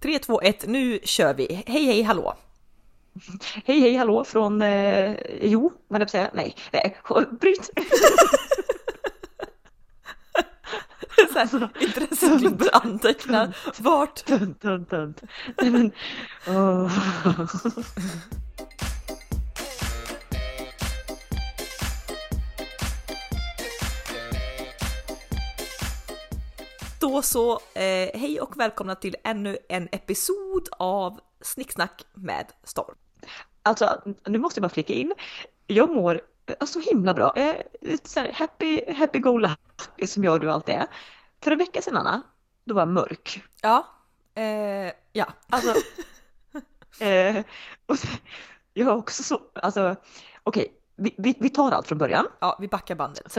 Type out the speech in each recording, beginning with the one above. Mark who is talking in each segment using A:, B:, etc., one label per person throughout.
A: 3, 2, 1, nu kör vi! Hej hej hallå!
B: Hej hej hallå från, eh, jo, vad jag säga, nej, nej, bryt!
A: Såhär, intresseklubben antecknar vart...
B: Tunt, tunt, tunt. Nej men, åh.
A: Då så, eh, hej och välkomna till ännu en episod av Snicksnack med Storm.
B: Alltså, nu måste jag bara flika in, jag mår eh, så himla bra. Är lite så här happy, happy go lucky som jag och du alltid är. För en vecka sedan Anna, då var jag mörk.
A: Ja, eh, ja.
B: Alltså, eh, och så- jag har också så, alltså, okej, vi, vi, vi tar allt från början.
A: Ja, vi backar bandet.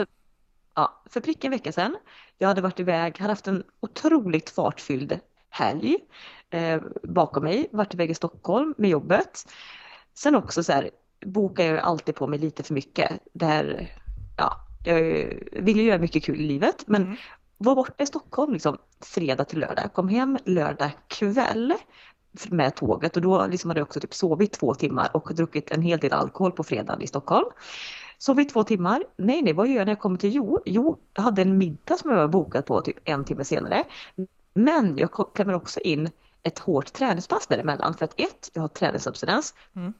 B: Ja, för prick en vecka sedan. Jag hade varit iväg, hade haft en otroligt fartfylld helg eh, bakom mig, varit iväg i Stockholm med jobbet. Sen också så här, bokar jag alltid på mig lite för mycket. Där, ja, jag vill ju göra mycket kul i livet, men
A: Mm.
B: var borta i Stockholm liksom fredag till lördag. Kom hem lördag kväll med tåget och då liksom hade jag också typ sovit två timmar och druckit en hel del alkohol på fredagen i Stockholm. Sov i två timmar. Nej, nej, vad gör jag när jag kommer till Jo? Jo, jag hade en middag som jag var bokat på typ en timme senare. Men jag klämmer också in ett hårt träningspass däremellan för att ett, jag har träningsabstinens.
A: Mm.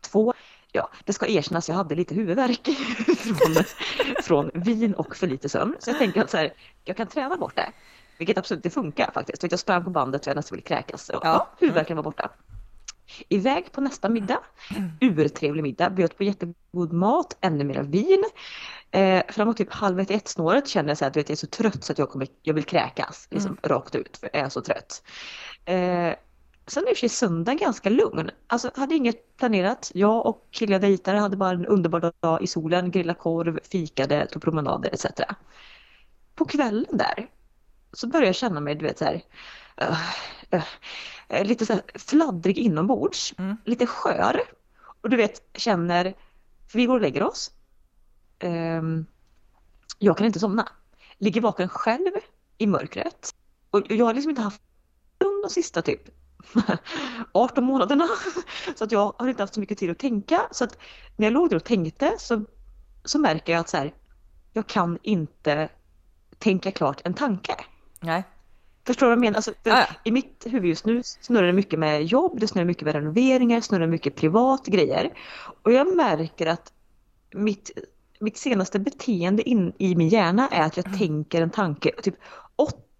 B: Två, ja, det ska erkännas, jag hade lite huvudvärk från, från vin och för lite sömn. Så jag tänker att så här, jag kan träna bort det. Vilket absolut inte funkar faktiskt. Jag sprang på bandet och jag nästan ville kräkas. Och,
A: Ja.
B: ja. huvudvärken var borta. Iväg på nästa middag. Urtrevlig middag. Bjöd på jättegod mat, ännu mer vin. Eh, framåt typ halv ett, ett snåret känner jag så du vet, jag är så trött så att jag, kommer, jag vill kräkas. Liksom, Rakt ut, för jag är så trött. Eh, sen är i och för sig söndag ganska lugn. Alltså hade inget planerat. Jag och killar jag dejtade hade bara en underbar dag i solen, grilla korv, fikade, tog promenader etc. På kvällen där så började jag känna mig, du vet så här, eh, eh, lite så fladdrig inombords,
A: Mm.
B: lite skör. Och du vet, känner, för vi går och lägger oss. Ehm, jag kan inte somna. Ligger vaken själv i mörkret. Och jag har liksom inte haft de sista typ 18 månaderna. Så att jag har inte haft så mycket tid att tänka. Så att när jag låg där och tänkte så, så märker jag att så här, jag kan inte tänka klart en tanke.
A: Nej.
B: Förstår du vad jag menar? Alltså,
A: Ja, ja.
B: I mitt huvud just nu snurrar det mycket med jobb, det snurrar mycket med renoveringar, snurrar mycket privat grejer. Och jag märker att mitt, mitt senaste beteende in, i min hjärna är att jag
A: Mm.
B: tänker en tanke typ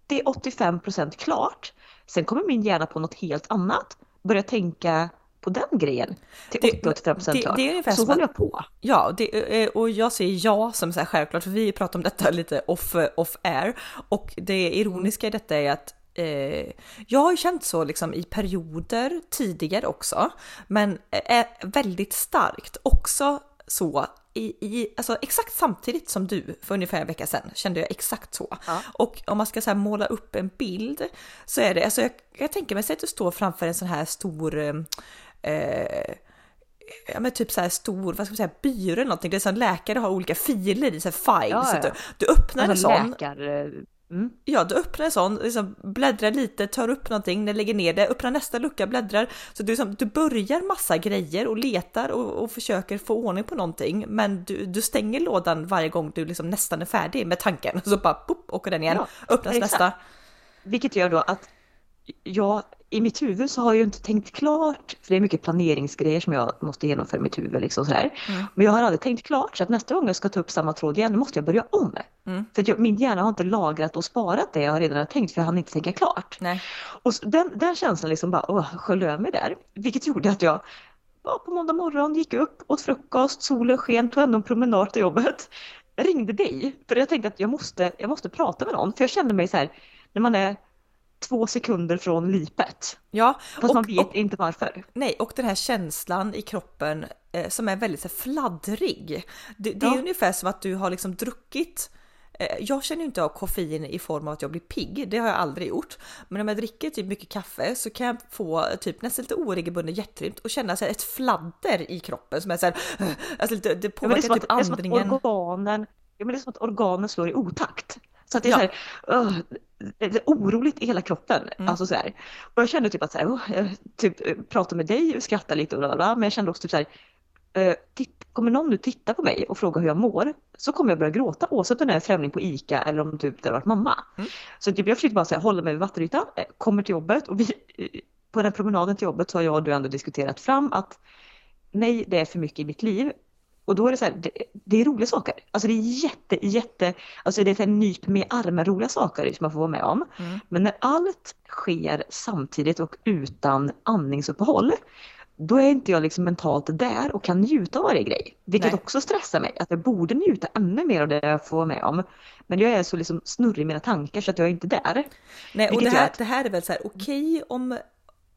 B: 80-85% klart. Sen kommer min hjärna på något helt annat, börjar tänka på den grejen till
A: Det-
B: 80-85%
A: det-
B: klart.
A: det är ungefär
B: så
A: som
B: håller jag på.
A: Ja, det, eh, och jag säger ja som så här självklart, för vi pratar om detta lite off, off air. Och det ironiska i detta är att eh, jag har känt så liksom i perioder tidigare också, men är väldigt starkt också så i, i, alltså exakt samtidigt som du för ungefär en vecka sedan kände jag exakt så.
B: Ja.
A: Och om man ska så måla upp en bild så är det, alltså jag, jag tänker mig att du står framför en sån här stor eh, ja men typ så här stor, vad ska man säga, byrå eller någonting. Det är som läkare har olika filer i, så här files.
B: Ja,
A: Så
B: ja.
A: att du, du öppnar en
B: Alltså
A: sån,
B: läkar... Mm.
A: ja du öppnar en sån, liksom bläddrar lite, tar upp någonting, lägger ner det, öppnar nästa lucka, bläddrar. Så du, liksom, du börjar massa grejer och letar och, och försöker få ordning på någonting. Men du, du stänger lådan varje gång du liksom nästan är färdig med tanken. Så bara pop, åker den igen,
B: Ja,
A: öppnas
B: exakt.
A: nästa.
B: Vilket gör då att jag i mitt huvud så har jag ju inte tänkt klart, för det är mycket planeringsgrejer som jag måste genomföra i mitt huvud. Liksom sådär.
A: Mm.
B: Men jag har aldrig tänkt klart så att nästa gång jag ska ta upp samma tråd igen, då måste jag börja om.
A: Mm.
B: För jag, min hjärna har inte lagrat och sparat det jag redan har tänkt för jag hann inte tänka klart.
A: Nej.
B: Och så, den, den känslan liksom bara åh, sköljde över mig där. Vilket gjorde att jag var på måndag morgon, gick upp, åt frukost, solen sken, tog ändå en promenad till jobbet. Jag ringde dig, för jag tänkte att jag måste, jag måste prata med någon. För jag kände mig så här, när man är två sekunder från lipet.
A: Ja,
B: Fast man vet inte varför.
A: Nej, och den här känslan i kroppen eh, som är väldigt så fladdrig. Det, det är
B: Ja.
A: ungefär som att du har liksom druckit eh, jag känner ju inte av koffein i form av att jag blir pigg, det har jag aldrig gjort. Men om jag dricker typ mycket kaffe så kan jag få typ nästan lite oregelbunden hjärtrytm och känna så här, ett fladder i kroppen som är så här, alltså lite, det
B: Ja, men det, är
A: påverkar
B: som att,
A: typ
B: det är som
A: andningen.
B: att organen, ja, men det är som att organen slår i otakt. Så att det är
A: Ja.
B: så här, uh, det är oroligt i hela kroppen.
A: Mm.
B: Alltså så här. Och jag kände typ att så här, oh, jag typ eh, pratade med dig och skrattade lite och bla, bla, men jag kände också typ så här, titt, kommer någon nu titta på mig och fråga hur jag mår så kommer jag börja gråta oavsett om det är en främling på ICA eller om typ det har varit mamma.
A: Mm.
B: Så typ jag försökte bara så här, hålla mig vid vattenytan, eh, kommer till jobbet och vi, på den här promenaden till jobbet så har jag och du ändå diskuterat fram att nej, det är för mycket i mitt liv. Och då är det så här, det, det är roliga saker. Alltså det är jätte, jätte, alltså det är här nyp med armen roliga saker som man får vara med om.
A: Mm.
B: Men när allt sker samtidigt och utan andningsuppehåll, då är inte jag liksom mentalt där och kan njuta av varje grej. Vilket
A: Nej.
B: också stressar mig, att jag borde njuta ännu mer av det jag får vara med om. Men jag är så liksom snurrig i mina tankar så att jag är inte där.
A: Nej, och det här,
B: att-
A: det här är väl så här okej om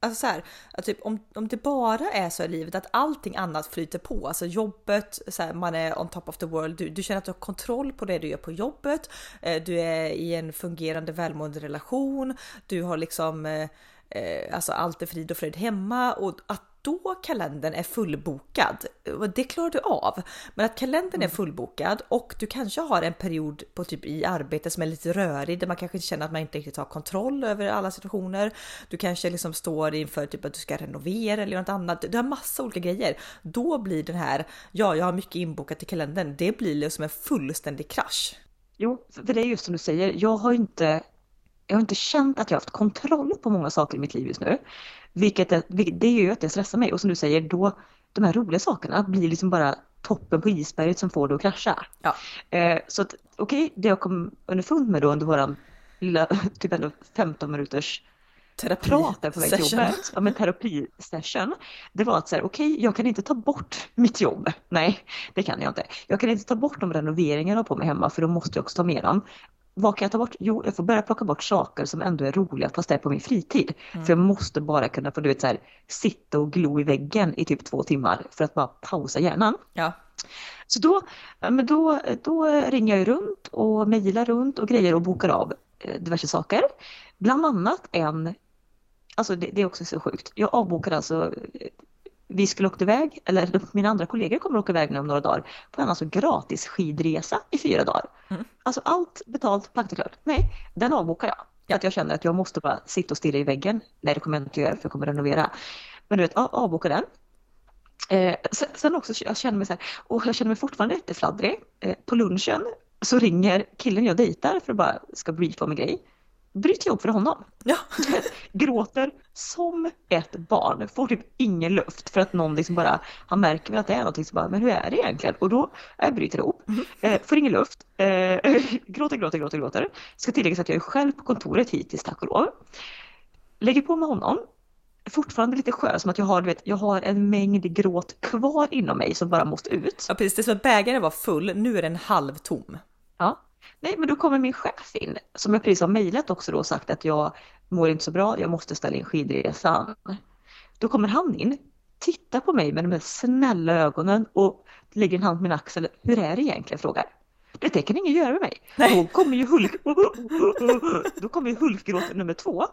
A: Alltså så här, att typ om, om det bara är så i livet att allting annat flyter på, alltså jobbet, så här, man är on top of the world, du, du känner att du har kontroll på det du gör på jobbet, eh, du är i en fungerande välmående relation, du har liksom eh, eh, alltså allt är frid och fröjd hemma och att då kalendern är fullbokad, det klarar du av. Men att kalendern är fullbokad och du kanske har en period på typ i arbetet som är lite rörig där man kanske känner att man inte riktigt har kontroll över alla situationer. Du kanske liksom står inför typ att du ska renovera eller något annat. Du har massa olika grejer. Då blir den här, ja, jag har mycket inbokat i kalendern. Det blir liksom en fullständig krasch.
B: Jo, för det är just som du säger, jag har inte, jag har inte känt att jag har haft kontroll på många saker i mitt liv just nu. Vilket är, det gör ju att det stressar mig och som du säger, då, de här roliga sakerna blir liksom bara toppen på isberget som får det att krascha.
A: Ja.
B: Eh, så att okej, det jag kom underfund med då under våran lilla, typ ändå 15 minuters
A: Terapi
B: prat där på väg till jobbet, ja, men terapisession, det var att så här, okej, jag kan inte ta bort mitt jobb. Nej, det kan jag inte. Jag kan inte ta bort de renoveringar jag har på mig hemma för då måste jag också ta med dem. Vad kan jag ta bort? Jo, jag får börja plocka bort saker som ändå är roliga fast det är på min fritid.
A: Mm.
B: För jag måste bara kunna få du vet, så här, sitta och glo i väggen i typ två timmar för att bara pausa hjärnan.
A: Ja,
B: Så då, men då, då ringer jag runt och mejlar runt och grejer och bokar av eh, diverse saker. Bland annat en, alltså det, det är också så sjukt, jag avbokade alltså, eh, vi skulle åka iväg, eller mina andra kollegor kommer åka iväg nu om några dagar, på en alltså gratis skidresa i fyra dagar.
A: Mm.
B: Alltså allt betalt, packat och klart. Nej, den avbokar jag. För att jag känner att jag måste bara sitta och stirra i väggen. Nej, det kommer jag inte göra för jag kommer renovera. Men du vet, ja, avboka den. Eh, sen, sen också, jag känner mig så här, och jag känner mig fortfarande jättefladdrig. Eh, på lunchen så ringer killen jag dejtar för att bara ska briefa om en grej. Bryter jag upp för honom.
A: ja,
B: Gråter som ett barn. Får typ ingen luft för att någon liksom bara, han märker väl att det är någonting så bara, men hur är det egentligen? Och då jag bryter ihop. Eh, får ingen luft. Eh, gråter, gråter, gråter, gråter. Ska tilläggas att jag är själv på kontoret hittills tack och lov. Lägger på med honom fortfarande lite skör, som att jag har, du vet, jag har en mängd gråt kvar inom mig som bara måste ut.
A: ja precis. Det är som att bägaren var full, nu är den halvtom.
B: Ja. Nej, men då kommer min chef in, som jag precis har mejlat också då och sagt att jag mår inte så bra, jag måste ställa in skidresan. Då kommer han in, tittar på mig med de här snälla ögonen och lägger en hand på min axel. Hur är det egentligen? frågar. Det, kan ingen göra med mig. Då kommer ju Hulk... Då kommer ju Hulkgråten nummer två.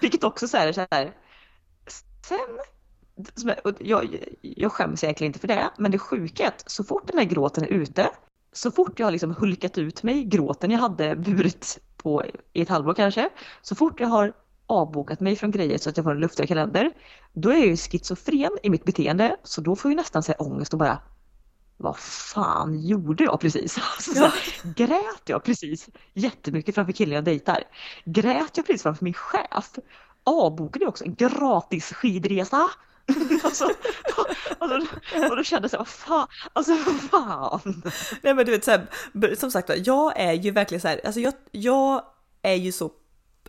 B: Vilket också så här, så här Sen, jag, jag skäms egentligen inte för det, men det sjuka är att så fort den här gråten är ute, så fort jag har liksom hulkat ut mig, gråten jag hade burit på i ett halvår kanske, så fort jag har avbokat mig från grejer så att jag får en luftigare kalender, då är jag ju schizofren i mitt beteende, så då får jag nästan säga ångest och bara vad fan gjorde jag precis? Alltså, så här, grät jag precis jättemycket framför killen jag dejtar? Grät jag precis framför min chef? Avbokade jag också en gratis skidresa? alltså, och, då, och då kände jag så här, vad fan, alltså vad fan.
A: Nej men du vet så här, som sagt jag är ju verkligen så här, alltså jag, jag är ju så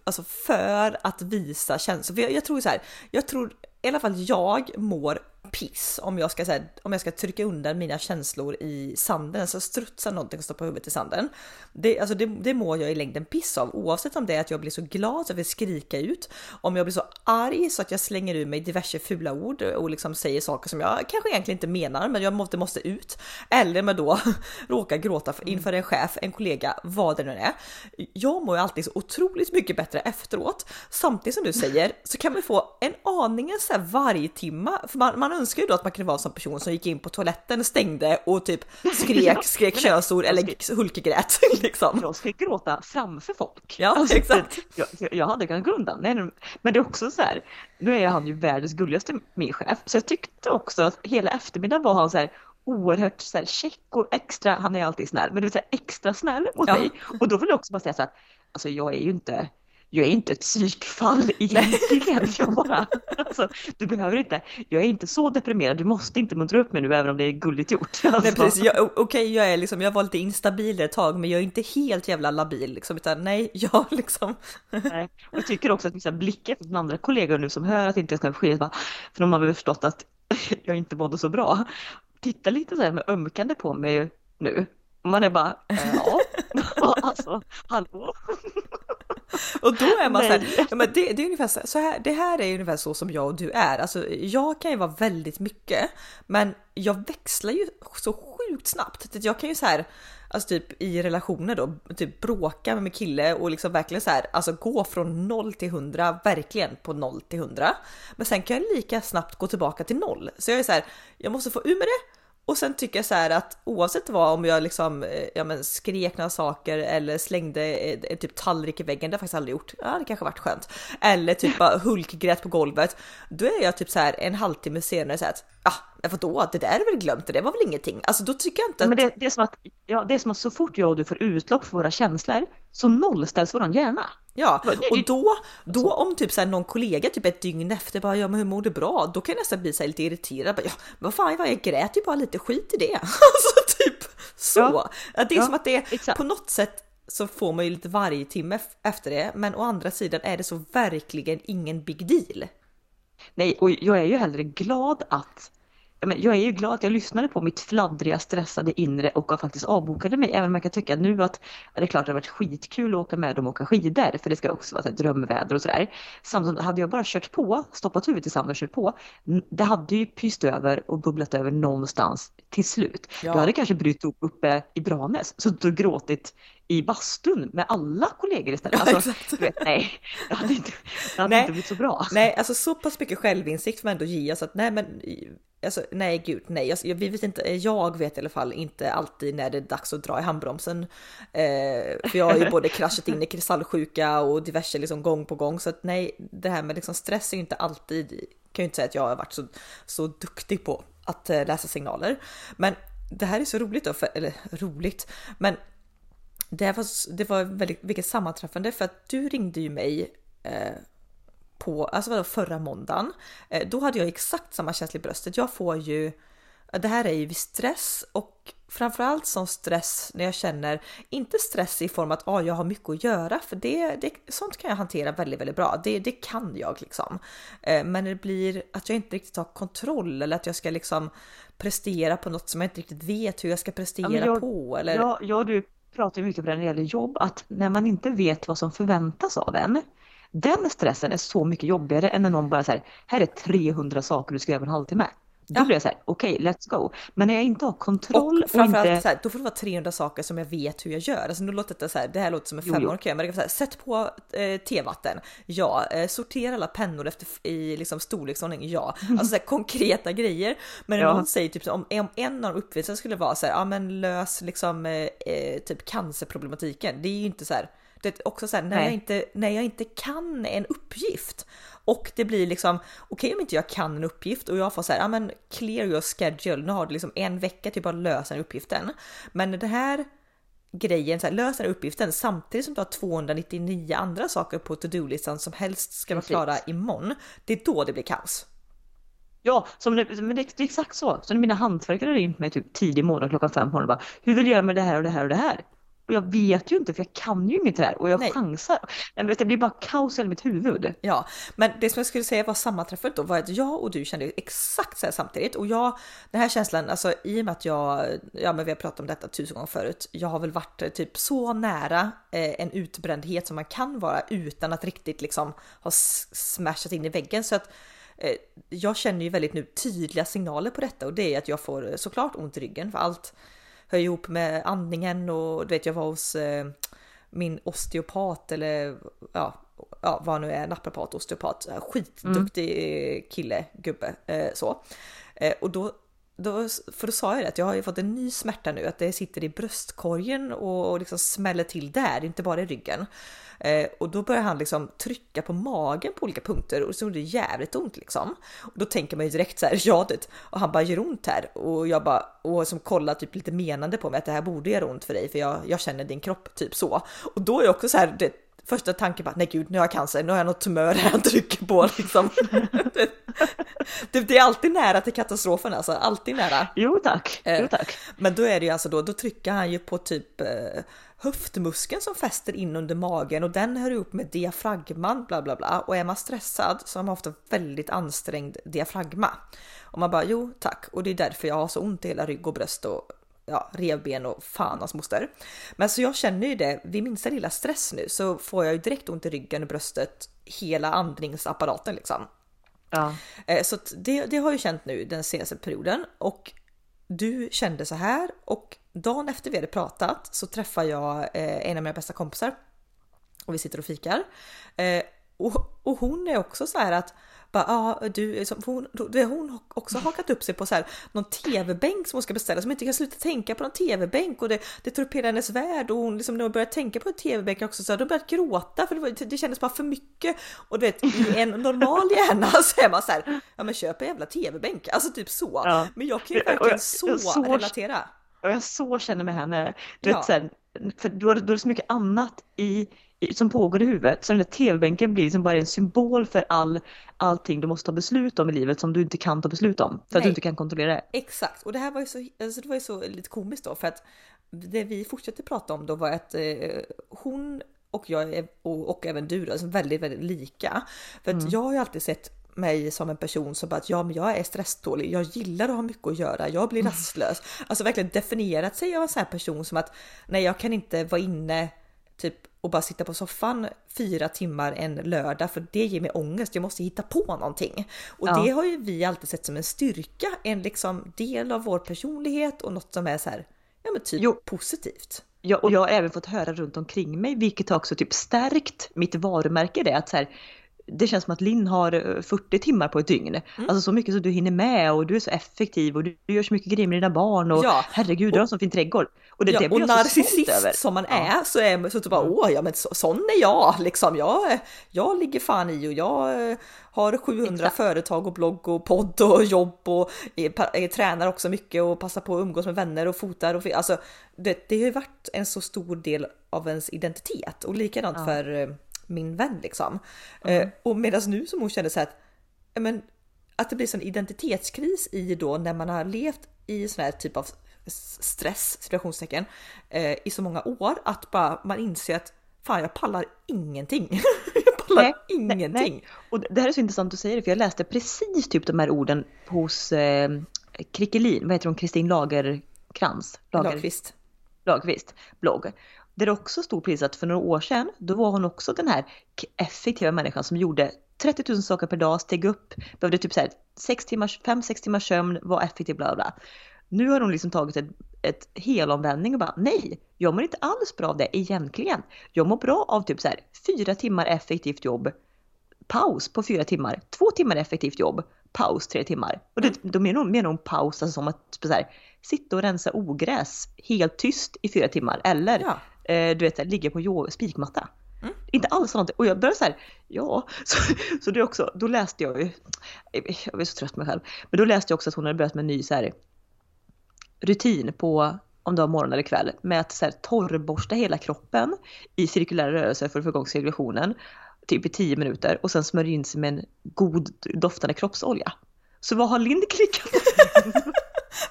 A: alltså för att visa känslor. För jag, jag tror så här, jag tror i alla fall jag mår piss om jag ska, här, om jag ska trycka undan mina känslor i sanden, så strutsar någonting och stoppar huvudet i sanden. Det, alltså det, det mår jag i längden piss av oavsett om det är att jag blir så glad så jag vill skrika ut, om jag blir så arg så att jag slänger ur mig diverse fula ord och liksom säger saker som jag kanske egentligen inte menar, men jag måste, måste ut. Eller med då råkar gråta inför en chef, en kollega, vad det nu är. Jag mår ju alltid så otroligt mycket bättre efteråt. Samtidigt som du säger så kan man få en aningen så här varje timma, för man, man önskar ju då att man kunde vara en sån person som gick in på toaletten, stängde och typ skrek, skrek könsord eller hulkegrät liksom.
B: Jag ska gråta framför folk.
A: Ja, alltså, exakt.
B: Jag, jag hade kunnat gå undan. Nej, men det är också så här, nu är han ju världens gulligaste min chef, så jag tyckte också att hela eftermiddagen var han så här oerhört så här, check och extra, han är alltid snäll, men du vet extra snäll mot ja. mig. Och då vill jag också bara säga så här, alltså jag är ju inte jag är inte ett psykfall egentligen. Jag bara, alltså, du behöver inte, jag är inte så deprimerad, du måste inte muntra upp mig nu även om det är gulligt gjort.
A: Alltså. Nej, precis. Okej, okay, jag är liksom, jag var lite instabil ett tag, men jag är inte helt jävla labil liksom, utan nej, jag liksom.
B: Nej, och jag tycker också att vissa blickar från andra kollegor nu som hör att inte jag ska ske, för de har väl förstått att jag inte mådde så bra. Titta lite så här med ömkande på mig nu. Man är bara, ja, alltså, hallå.
A: Och då är man så här, ja, men det, det, är ungefär så här, det här är ungefär så som jag och du är. Alltså jag kan ju vara väldigt mycket, men jag växlar ju så sjukt snabbt. Jag kan ju så här, alltså typ i relationer då, typ bråka med min kille och liksom verkligen så här, alltså gå från 0 till 100, verkligen på 0 till 100. Men sen kan jag lika snabbt gå tillbaka till 0. Så jag är så här, jag måste få ur med det och sen tycker jag så här att oavsett vad om jag liksom eh, ja, men skrek några saker eller slängde en typ tallrik i väggen, det har jag faktiskt aldrig gjort. Ja, det kanske varit skönt. Eller typ bara hulkgrät på golvet. Då är jag typ så här en halvtimme senare så här att ja, ah, vadå, det där är väl glömt, det var väl ingenting. Alltså då tycker jag inte att...
B: Men det, det, är som att, ja, det är som att så fort jag och du får utlopp för våra känslor så nollställs våran hjärna.
A: Ja, och då, då om typ så här, någon kollega typ ett dygn efter bara ja men hur mår du bra? Då kan jag nästan bli så lite irriterad. Bara, ja, vad fan, jag grät ju bara lite skit i det. alltså typ så. Ja, det är ja, som att det är på något sätt så får man ju lite varje timme efter det. Men å andra sidan är det så verkligen ingen big deal.
B: Nej, och jag är ju hellre glad att jag är ju glad att jag lyssnade på mitt fladdriga, stressade inre och faktiskt avbokade mig. Även om jag kan tycka nu att det är klart att det har varit skitkul att åka med dem och åka skidor. För det ska också vara drömväder och sådär. Samtidigt hade jag bara kört på, stoppat huvudet i sanden och kört på. Det hade ju pyst över och bubblat över någonstans till slut. Ja. Jag hade kanske brytt upp uppe i Branäs, suttit och gråtit i bastun med alla kollegor istället. Ja, alltså, vet, nej, det hade, inte, det hade nej, inte blivit så bra.
A: Nej, alltså så pass mycket självinsikt får man ändå ge oss att nej men Alltså, nej gud, nej. Alltså, vi vet inte, jag vet i alla fall inte alltid när det är dags att dra i handbromsen. Eh, för jag har ju både kraschat in i kristallsjuka och diverse liksom gång på gång. Så att nej, det här med liksom stress är ju inte alltid, kan ju inte säga att jag har varit så, så duktig på att eh, läsa signaler. Men det här är så roligt då, för, eller roligt, men det var, det var väldigt, vilket sammanträffande för att du ringde ju mig eh, på, alltså vadå, förra måndagen. Eh, då hade jag exakt samma känsla i bröstet. Jag får ju, det här är ju vid stress och framförallt som stress när jag känner, inte stress i form att ah, jag har mycket att göra, för det, det, sånt kan jag hantera väldigt, väldigt bra. Det, det kan jag liksom. Eh, men det blir att jag inte riktigt har kontroll eller att jag ska liksom prestera på något som jag inte riktigt vet hur jag ska prestera ja, jag, på. Eller...
B: Ja, ja, du pratar ju mycket på det när det gäller jobb, att när man inte vet vad som förväntas av en, den stressen är så mycket jobbigare än när någon bara säger här är 300 saker du ska göra på en halvtimme. Då ja. blir jag så här, okej, okay, let's go. Men när jag inte har kontroll
A: och, och inte... så här, då får det vara 300 saker som jag vet hur jag gör. Alltså nu låter det så här, det här låter som en femårig men det kan säga, sätt på eh, tevatten. Ja, eh, sortera alla pennor efter i liksom storleksordning. Ja, alltså så här, konkreta grejer. Men ja. någon säger typ om, om en av uppvisningarna skulle vara så här, ja men lös liksom eh, eh, typ cancerproblematiken. Det är ju inte så här det är också så här, när, jag inte, när jag inte kan en uppgift och det blir liksom okej okay, om inte jag kan en uppgift och jag får så här, ja men clear your schedule. Nu har du liksom en vecka till att lösa den uppgiften. Men det här grejen, så här, lös den uppgiften samtidigt som du har 299 andra saker på to-do-listan som helst ska vara klara imorgon. Det är då det blir kaos.
B: Ja, som det, men det är exakt så. Så när mina hantverkare ringt mig typ tidig morgon klockan fem på morgonen bara, hur vill du göra med det här och det här och det här? Och jag vet ju inte för jag kan ju inget här och jag Nej. chansar. Men det blir bara kaos i mitt huvud.
A: Ja, men det som jag skulle säga var sammanträffat då var att jag och du kände exakt så här samtidigt och jag den här känslan, alltså i och med att jag, ja men vi har pratat om detta tusen gånger förut. Jag har väl varit eh, typ så nära eh, en utbrändhet som man kan vara utan att riktigt liksom ha smashat in i väggen så att eh, jag känner ju väldigt nu tydliga signaler på detta och det är att jag får såklart ont i ryggen för allt hör ihop med andningen och du vet jag var hos eh, min osteopat eller ja, ja vad nu är, naprapat, osteopat, skitduktig mm. kille, gubbe, eh, så. Eh, och då, då, för då sa jag det att jag har ju fått en ny smärta nu, att det sitter i bröstkorgen och, och liksom smäller till där, inte bara i ryggen. Eh, och då börjar han liksom trycka på magen på olika punkter och så gjorde det jävligt ont liksom. Och då tänker man ju direkt så här, ja det, och han bara gör ont här och jag bara och som kollar typ lite menande på mig att det här borde göra ont för dig för jag, jag känner din kropp typ så. Och då är jag också så här, det, första tanken bara nej gud nu har jag cancer, nu har jag något tumör här han trycker på liksom. det, det, är alltid nära till katastrofen alltså, alltid nära.
B: Jo tack, jo eh, tack.
A: Men då är det ju alltså då, då trycker han ju på typ eh, höftmuskeln som fäster in under magen och den hör ihop med diafragman bla bla bla och är man stressad så har man ofta väldigt ansträngd diafragma. Och man bara jo tack och det är därför jag har så ont i hela rygg och bröst och ja, revben och fan hans moster. Men så jag känner ju det, vid minsta lilla stress nu så får jag ju direkt ont i ryggen och bröstet, hela andningsapparaten liksom. Ja. Eh, så det, det har jag känt nu den senaste perioden och du kände så här och dagen efter vi hade pratat så träffar jag eh, en av mina bästa kompisar och vi sitter och fikar. Eh, och, och hon är också så här att bara, ah, du, hon, hon också hakat upp sig på så här, någon tv-bänk som hon ska beställa som inte kan sluta tänka på någon tv-bänk och det, det hela hennes värld och hon liksom när hon börjar tänka på en tv-bänk också så har hon börjat gråta för det, det kändes bara för mycket och du vet i en normal hjärna så är man så här, ja men köp en jävla tv-bänk, alltså typ så. Ja. Men jag kan ju verkligen så, så relatera.
B: Och jag så känner med henne. Du ja. vet, så här, för då, då är det så mycket annat i som pågår i huvudet. Så den där tv-bänken blir liksom bara en symbol för all, allting du måste ta beslut om i livet som du inte kan ta beslut om. För Nej. att du inte kan kontrollera det.
A: Exakt, och det här var ju så, alltså det var ju så lite komiskt då för att det vi fortsatte prata om då var att eh, hon och jag och, och även du då, är väldigt, väldigt lika. För att mm. jag har ju alltid sett mig som en person som bara att ja, men jag är stresstålig. Jag gillar att ha mycket att göra. Jag blir mm. rastlös. Alltså verkligen definierat sig av en sån här person som att nej, jag kan inte vara inne typ och bara sitta på soffan fyra timmar en lördag för det ger mig ångest. Jag måste hitta på någonting och ja. det har ju vi alltid sett som en styrka, en liksom del av vår personlighet och något som är så här, ja men typ jo. positivt.
B: Ja, och jag har även fått höra runt omkring mig, vilket har också typ stärkt mitt varumärke det att så här, det känns som att Linn har 40 eh, timmar på ett dygn. Mm. Alltså så mycket som du hinner med och du är så effektiv och du, gör så mycket grejer med dina barn och ja. herregud du har en så fin trädgård.
A: Och, det, ja, det och narcissist som man är så är man så typ bara mm. åh ja men så, sån är jag liksom. Jag, jag ligger fan i och jag eh, har 700 Exakt. företag och blogg och podd och jobb och är, är, tränar också mycket och passar på att umgås med vänner och fotar och alltså det, det har ju varit en så stor del av ens identitet och likadant ja. för eh, min vän liksom. Mm. Eh, och medan nu som hon kände så här att, men, att det blir sån identitetskris i då när man har levt i sån här typ av stress, situationstecken, eh, i så många år att bara man inser att fan jag pallar ingenting. jag pallar nej, ingenting. Nej, nej.
B: Och det här är så intressant att säga det för jag läste precis typ de här orden hos eh, Krickelin, vad heter hon, Kristin Lagerkrans?
A: Lager... Lagqvist.
B: Lagqvist blogg. Där det också stod precis att för några år sedan, då var hon också den här effektiva människan som gjorde 30 000 saker per dag, steg upp, behövde typ 5-6 timmars sömn, var effektiv, bla bla. Nu har hon liksom tagit ett, ett helomvändning och bara nej, jag mår inte alls bra av det egentligen. Jag mår bra av typ så här fyra timmar effektivt jobb, paus på fyra timmar, två timmar effektivt jobb, paus tre timmar. Och det, då menar hon, menar hon paus alltså som att så här, sitta och rensa ogräs helt tyst i fyra timmar eller ja eh, du vet, ligga på spikmatta. Mm. Inte alls sånt. Och jag började så här, ja, så, så det också, då läste jag ju, jag var så trött på mig själv, men då läste jag också att hon hade börjat med en ny så här, rutin på om det var morgon eller kväll med att så här, torrborsta hela kroppen i cirkulära rörelser för att få igång cirkulationen typ i tio minuter och sen smörja in sig med en god doftande kroppsolja. Så vad har Lind klickat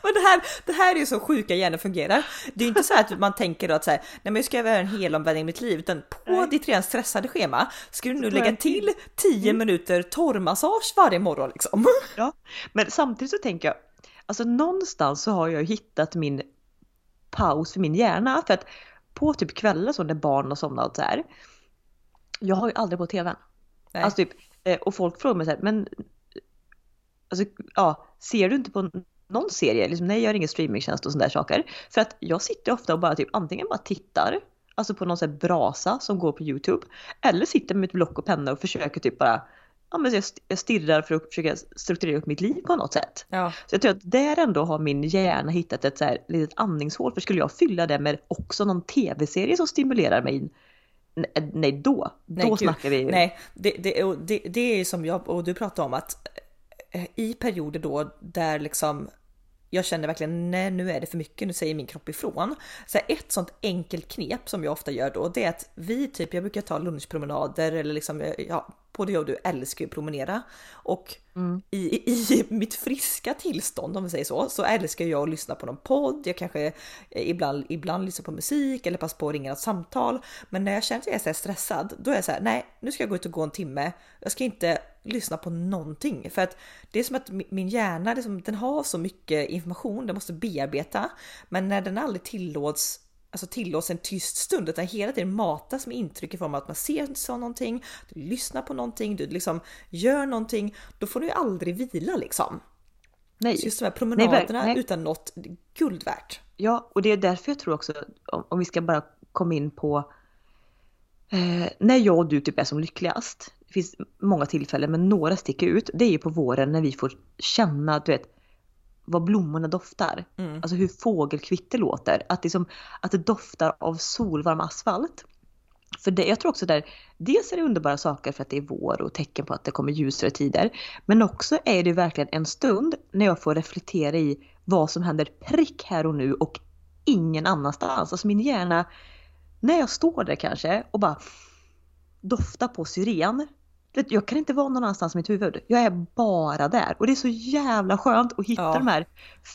A: Men det här, det här är ju så sjuka hjärnor fungerar. Det är inte så att man tänker då att så här, nej men jag ska göra en helomvändning i mitt liv, utan på nej. ditt redan stressade schema ska du nu lägga till 10 mm. minuter torrmassage varje morgon liksom.
B: Ja, men samtidigt så tänker jag, alltså någonstans så har jag hittat min paus för min hjärna för att på typ kvällar så när barn har somnat så här. Jag har ju aldrig på tvn. Nej. Alltså typ, eh, och folk frågar mig så här, men alltså ja, ser du inte på någon serie, liksom, nej jag har ingen streamingtjänst och sådana där saker. För att jag sitter ofta och bara typ antingen bara tittar, alltså på någon sån här brasa som går på YouTube, eller sitter med ett block och penna och försöker typ bara ja, men jag st- jag stirrar för att försöka strukturera upp mitt liv på något sätt.
A: Ja,
B: Så jag tror att där ändå har min hjärna hittat ett så här litet andningshål. För skulle jag fylla det med också någon tv-serie som stimulerar mig, nej då,
A: Nej,
B: då
A: gud.
B: snackar vi.
A: Nej, det, det, det, det är som jag och du pratade om att eh, i perioder då där liksom jag känner verkligen nej nu är det för mycket, nu säger min kropp ifrån. Så här, ett sånt enkelt knep som jag ofta gör då det är att vi typ, jag brukar ta lunchpromenader eller liksom, eh, ja, både jag och du älskar ju att promenera. Och
B: Mm.
A: i, i mitt friska tillstånd om vi säger så, så älskar jag att lyssna på någon podd. Jag kanske eh, ibland, ibland lyssnar på musik eller passar på att ringa ett samtal. Men när jag känner att jag är så här stressad, då är jag så här, nej, nu ska jag gå ut och gå en timme. Jag ska inte lyssna på någonting för att det är som att mi- min hjärna, det som, den har så mycket information den måste bearbeta. Men när den aldrig tillåts alltså tillåts en tyst stund utan hela tiden matas med intryck i form av att man ser så någonting, du lyssnar på någonting, du liksom gör någonting, då får du ju aldrig vila liksom.
B: Nej.
A: Så just de här
B: Nej,
A: promenaderna
B: verk- nej.
A: utan något, guld värt.
B: Ja, och det är därför jag tror också, om, om vi ska bara komma in på eh, när jag och du typ är som lyckligast. Finns många tillfällen, men några sticker ut. Det är ju på våren när vi får känna, du vet, vad blommorna doftar.
A: Mm.
B: Alltså hur fågelkvitter låter. Att, liksom, att det doftar av solvarm asfalt. För det, jag tror också där, dels är det underbara saker för att det är vår och tecken på att det kommer ljusare tider. Men också är det verkligen en stund när jag får reflektera i vad som händer prick här och nu och ingen annanstans. Alltså min hjärna, när jag står där kanske och bara doftar på syren. Jag kan inte vara någon annanstans i mitt huvud. Jag är bara där. Och det är så jävla skönt att hitta
A: Ja.
B: de här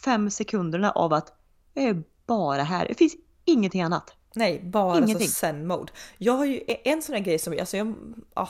B: fem sekunderna av att jag är bara här. Det finns ingenting annat.
A: Nej, bara
B: Ingenting.
A: zen mode. Jag har ju en sån här grej som, alltså jag, ja,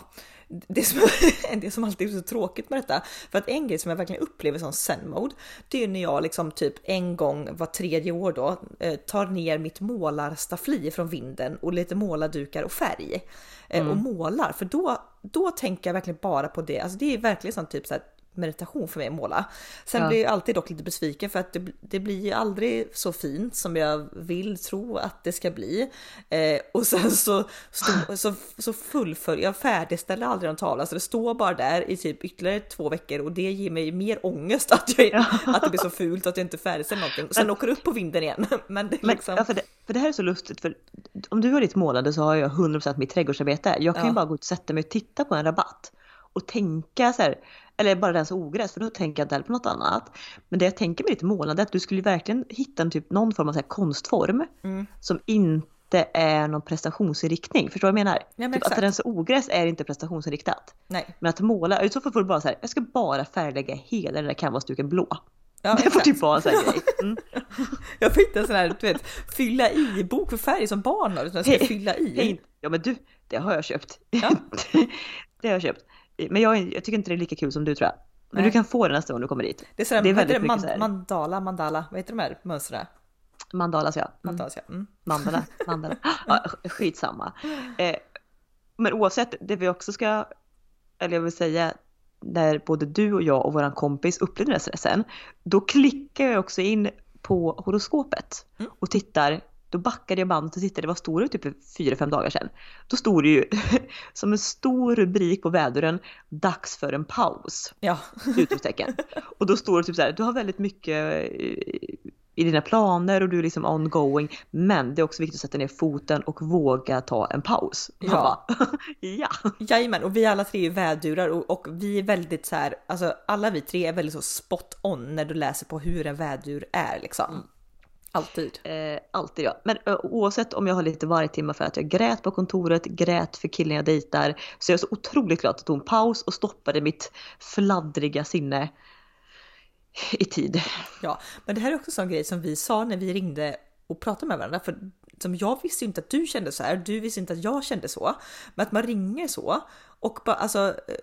A: det som, det som alltid är så tråkigt med detta, för att en grej som jag verkligen upplever som zen mode, det är när jag liksom typ en gång var tredje år då eh, tar ner mitt målarstaffli från vinden och lite målardukar och färg eh, och målar, för då, då tänker jag verkligen bara på det. Alltså det är verkligen sån typ så här meditation för mig att måla. Sen
B: Ja.
A: blir jag alltid dock lite besviken för att det, det blir ju aldrig så fint som jag vill tro att det ska bli. Eh, och sen så, stå, så, så fullföljer jag färdigställer aldrig någon tavla så det står bara där i typ ytterligare två veckor och det ger mig mer ångest att, jag, att det blir så fult att jag inte färdigställer någonting. Sen åker det upp på vinden igen. Men det
B: Men,
A: liksom...
B: ja, för, det, för det här är så lustigt för om du har ditt målande så har jag 100% mitt trädgårdsarbete. Jag kan
A: Ja.
B: ju bara gå ut och sätta mig och titta på en rabatt och tänka så här, eller bara rensa ogräs för då tänker jag inte heller på något annat. Men det jag tänker med ditt målande är att du skulle verkligen hitta en typ, någon form av så konstform
A: Mm.
B: som inte är någon prestationsinriktning. Förstår du vad jag menar?
A: men
B: typ att rensa ogräs är inte prestationsinriktat.
A: Nej.
B: Men att måla, i så fall får du bara så här, jag ska bara färglägga hela den där canvasduken blå.
A: Ja,
B: det får typ vara en sån här grej. Mm.
A: Jag fick en sån här, du vet, fylla i-bok för färg som barn har, utan jag ska fylla i.
B: Ja men du, det har jag köpt.
A: Ja.
B: det har jag köpt. Men jag, jag tycker inte det är lika kul som du tror jag. Men
A: Nej.
B: du kan få det nästa gång du kommer dit.
A: Det är, sådär,
B: Det är väldigt
A: det?
B: mycket.
A: Man, mandala, mandala, vad heter de här mönstren?
B: Mandalas ja. Mm.
A: Mandalas, ja. Mm.
B: Mandala, mandala. Ja, skitsamma. Eh, men oavsett, det vi också ska, eller jag vill säga, när både du och jag och våran kompis upplevde den här stressen, då klickar jag också in på horoskopet
A: Mm.
B: och tittar. Då backade jag bandet och tittade, vad stod det typ för fyra, fem dagar sedan? Då stod det ju som en stor rubrik på väduren, dags för en paus.
A: Ja,
B: Utropstecken. Och då står det typ så här, du har väldigt mycket eh, i dina planer och du är liksom ongoing. Men det är också viktigt att sätta ner foten och våga ta en paus.
A: Ja.
B: bara, ja.
A: jajamän, och vi alla tre är vädurar och, och vi är väldigt så här, alltså alla vi tre är väldigt så spot on när du läser på hur en vädur är liksom. Alltid.
B: Eh, alltid ja. Men eh, oavsett om jag har lite varje timme för att jag grät på kontoret, grät för killen jag dejtar. Så jag är så otroligt glad att jag tog en paus och stoppade mitt fladdriga sinne i tid.
A: Ja, men det här är också en sån grej som vi sa när vi ringde och pratade med varandra. För som jag visste ju inte att du kände så här, du visste inte att jag kände så. Men att man ringer så och bara alltså eh,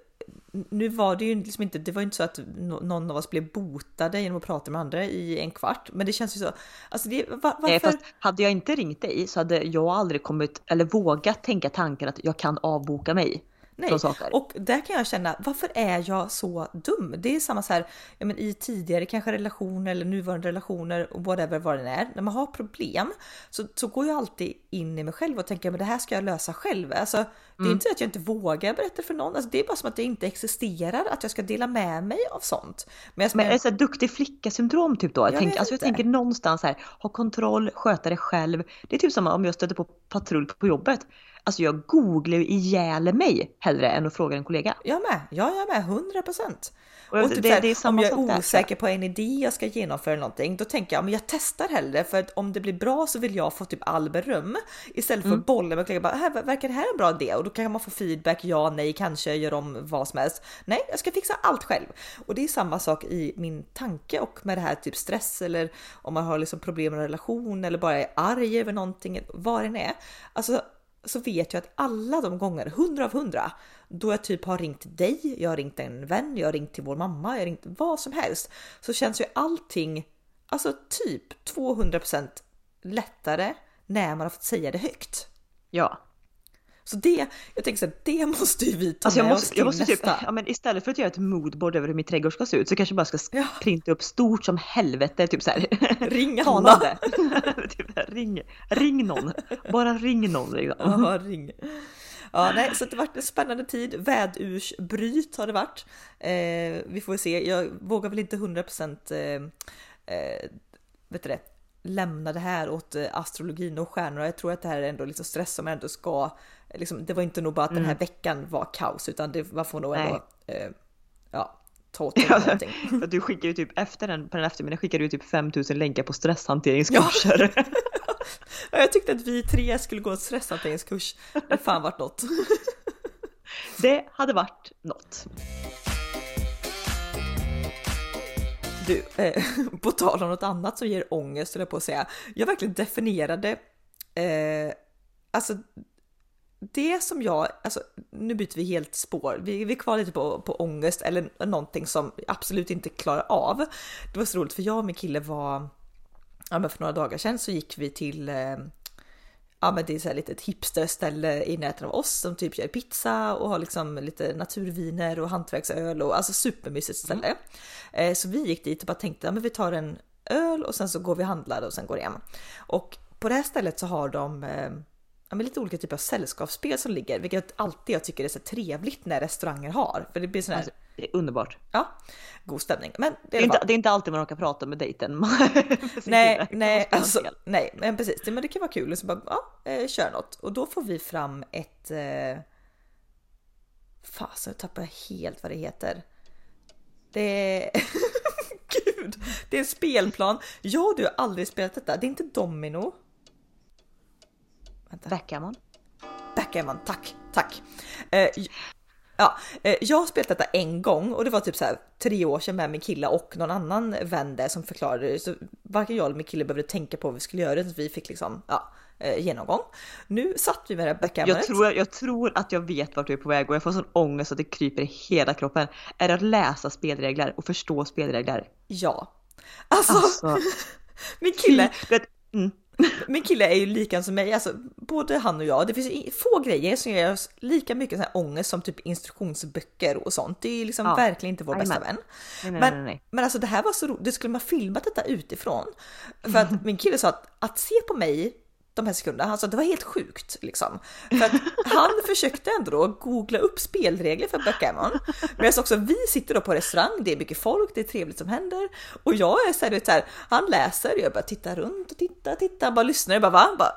A: nu var det ju liksom inte, det var inte så att någon av oss blev botade genom att prata med andra i en kvart. Men det känns ju så, alltså det, var, varför?
B: Nej, fast hade jag inte ringt dig så hade jag aldrig kommit eller vågat tänka tanken att jag kan avboka mig.
A: Nej.
B: från saker.
A: Och där kan jag känna, varför är jag så dum? Det är samma så här, ja, men i tidigare kanske relationer eller nuvarande relationer och whatever vad det är. När man har problem så, så går jag alltid in i mig själv och tänker men det här ska jag lösa själv. Alltså, det är
B: Mm.
A: inte att jag inte vågar berätta för någon. Alltså, det är bara som att det inte existerar att jag ska dela med mig av sånt. Men
B: Men är det så här duktig flicka-syndrom typ då? Jag,
A: Jag
B: tänker, alltså jag tänker någonstans här, ha kontroll, sköta det själv. Det är typ som om jag stöter på patrull på jobbet. Alltså jag googlar ju ihjäl mig hellre än att fråga en kollega.
A: jag med, ja jag är med 100 procent.
B: Och
A: Och
B: det-
A: typ
B: det-
A: såhär,
B: det är samma
A: om jag är
B: där,
A: osäker på en idé jag ska genomföra eller någonting, då tänker jag men jag testar hellre för att om det blir bra så vill jag få typ all beröm istället för
B: Mm.
A: att bolla med kollegor. Bara, här, verkar det här en bra idé? Och då kan man få feedback. Ja, nej, kanske gör om vad som helst. Nej, jag ska fixa allt själv. Och det är samma sak i min tanke och med det här typ stress eller om man har liksom problem med relation eller bara är arg över någonting, vad det än är. Alltså så vet jag att alla de gånger, 100 av 100, då jag typ har ringt dig, jag har ringt en vän, jag har ringt till vår mamma, jag har ringt vad som helst, så känns ju allting, alltså typ 200% lättare när man har fått säga det högt.
B: Ja.
A: Så det, jag tänker så här, det måste ju vi ta
B: Alltså
A: med oss
B: måste,
A: till
B: jag måste typ,
A: nästa.
B: ja men istället för att göra ett moodboard över hur min trädgård ska se ut så kanske jag bara ska
A: Ja.
B: printa upp stort som helvete, typ så här.
A: Ring Anna!
B: Talande. typ här, ring, ring någon. Bara ring någon liksom.
A: Ja, ring. Ja, nej, så det har varit en spännande tid. Vädursbryt har det varit. Eh, vi får se. Jag vågar väl inte 100% eh, eh, vet du det, lämna det här åt eh, astrologin och stjärnorna. Jag tror att det här är ändå liksom stress som ändå ska, liksom, det var inte nog bara att den här veckan var kaos utan det man får nog ändå, eh, ja, ta åt sig någonting.
B: För du skickar ju typ efter den, på den eftermiddagen skickar du typ 5000 länkar på stresshanteringskurser.
A: Ja, Jag tyckte att vi tre skulle gå en stresshanteringskurs. Det fan varit något.
B: Det hade varit något.
A: Du, eh, på tal om något annat som ger ångest, höll jag på att säga. Jag verkligen definierade, eh, alltså det som jag, alltså nu byter vi helt spår, vi, vi är kvar lite på, på ångest eller någonting som jag absolut inte klarar av. Det var så roligt för jag och min kille var, ja men för några dagar sedan så gick vi till eh, Ja men det är så här lite ett hipsterställe i närheten av oss som typ gör pizza och har liksom lite naturviner och hantverksöl och alltså supermysigt ställe. Eh, Så vi gick dit och bara tänkte, ja men vi tar en öl och sen så går vi och handlar och sen går hem. Och på det här stället så har de eh, ja, men lite olika typer av sällskapsspel som ligger, vilket alltid jag tycker är så trevligt när restauranger har. För det blir sån här,
B: Alltså, det är underbart.
A: ja, god stämning. Men det
B: Det
A: är
B: är,
A: i alla
B: inte, det är inte alltid man orkar prata med dejten.
A: Nej, nej, alltså, nej, men precis. Det- Men det kan vara kul. Och så bara, ja, eh, kör något. Och då får vi fram ett... Eh, fasen, jag tappar helt vad det heter. Det är... Gud! Det är en spelplan. Jag och du har aldrig spelat detta. Det är inte Domino. Vänta.
B: Backgammon.
A: Backgammon, tack, tack. Eh, ja, eh, jag har spelat detta en gång och det var typ så här tre år sedan med min kille och någon annan vän där som förklarade det. Så varken jag eller min kille behövde tänka på vad vi skulle göra så vi fick liksom ja, eh, genomgång. Nu satt vi med det här backgammonet.
B: Jag tror, jag tror att jag vet vart du är på väg och jag får sån ångest att det kryper i hela kroppen. Är det att läsa spelregler och förstå spelregler?
A: Ja. Alltså,
B: Alltså,
A: min kille,
B: du vet, mm.
A: Min kille är ju likadan som mig, alltså både han och jag. Det finns få grejer som ger oss lika mycket sån här ångest som typ instruktionsböcker och sånt. Det är ju liksom
B: Ja.
A: verkligen inte vår bästa
B: Jajamän.
A: vän.
B: Nej, nej,
A: Men,
B: nej.
A: men alltså det här var så roligt, det skulle man filmat detta utifrån. För att min kille sa att, att se på mig de här sekunderna, han att det var helt sjukt liksom. För han försökte ändå då googla upp spelregler för backgammon. Medan också vi sitter då på restaurang, det är mycket folk, det är trevligt som händer. Och jag är så här, vet, så här han läser, jag bara tittar runt och tittar, tittar, bara lyssnar, jag bara va? Bara,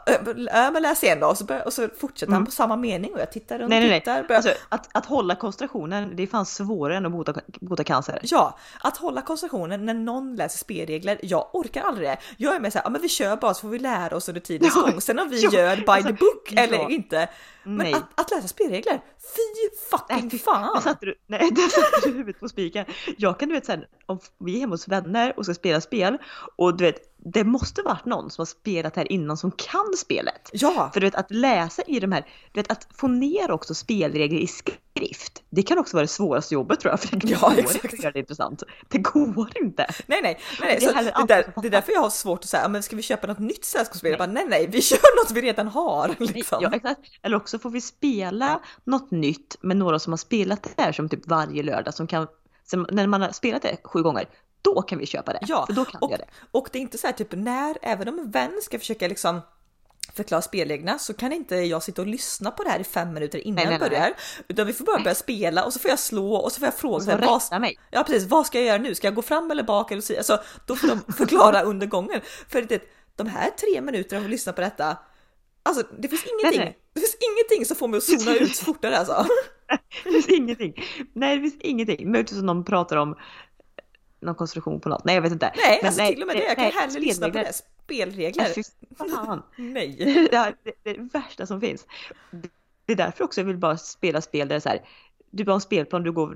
A: äh, men läs igen då. Och så, börjar, och så fortsätter han på samma mening och jag tittar runt,
B: Nej, nej,
A: tittar. Börjar,
B: Alltså, att, att hålla koncentrationen, det är fan svårare än att bota, bota cancer.
A: Ja, att hålla koncentrationen när någon läser spelregler. Jag orkar aldrig det. Jag är med såhär, ja men vi kör bara så får vi lära oss under tidens Sen om vi
B: ja,
A: gör by
B: alltså,
A: the book
B: ja.
A: eller inte. Men
B: Nej.
A: att, att läsa spelregler, fy fucking
B: fy-
A: fan!
B: Där satte du, nej, där satte du huvudet på spiken. Jag kan du vet sen, om vi är hemma hos vänner och ska spela spel och du vet, det måste varit någon som har spelat här innan som kan spelet.
A: Ja,
B: För du vet att läsa i de här, du vet att få ner också spelregler i skrift. Det kan också vara det svåraste jobbet tror jag. För det
A: Ja,
B: går
A: exakt.
B: inte att göra det intressant. Det går inte.
A: nej nej, nej, nej.
B: Det är
A: Så det, där, det är därför jag har svårt att säga, men ska vi köpa något nytt sällskapsspel? Bara, nej nej, vi kör något vi redan har liksom.
B: Ja, exakt. Eller också får vi spela något nytt med några som har spelat det här som typ varje lördag som kan, när man har spelat det sju gånger, då kan vi köpa det.
A: Ja,
B: för då kan
A: och,
B: det.
A: och det är inte så här typ när, även om en vän ska försöka liksom förklara spelreglerna så kan inte jag sitta och lyssna på det här i fem minuter innan
B: Nej, nej,
A: jag
B: nej,
A: börjar. Utan vi får bara börja spela och så får jag slå och så får jag fråga
B: Och
A: så här, vad,
B: mig.
A: Ja precis, vad ska jag göra nu? Ska jag gå fram eller bak eller så? Alltså, då får de förklara under gången. För det, de här tre minuterna att lyssna på detta, alltså det finns ingenting,
B: nej.
A: det finns ingenting som får mig att zona ut fortare alltså.
B: Det finns ingenting. Nej, det finns ingenting. Möjligtvis om någon pratar om någon konstruktion på något. Nej, jag vet inte.
A: Nej,
B: Men
A: alltså till och med det, jag kan
B: nej,
A: hellre lyssna på det. Spelregler.
B: Nej, fy fan.
A: Nej.
B: Det, är- det, det är det värsta som finns. Det är därför också jag vill bara spela spel där det är så här, du har en spelplan, du går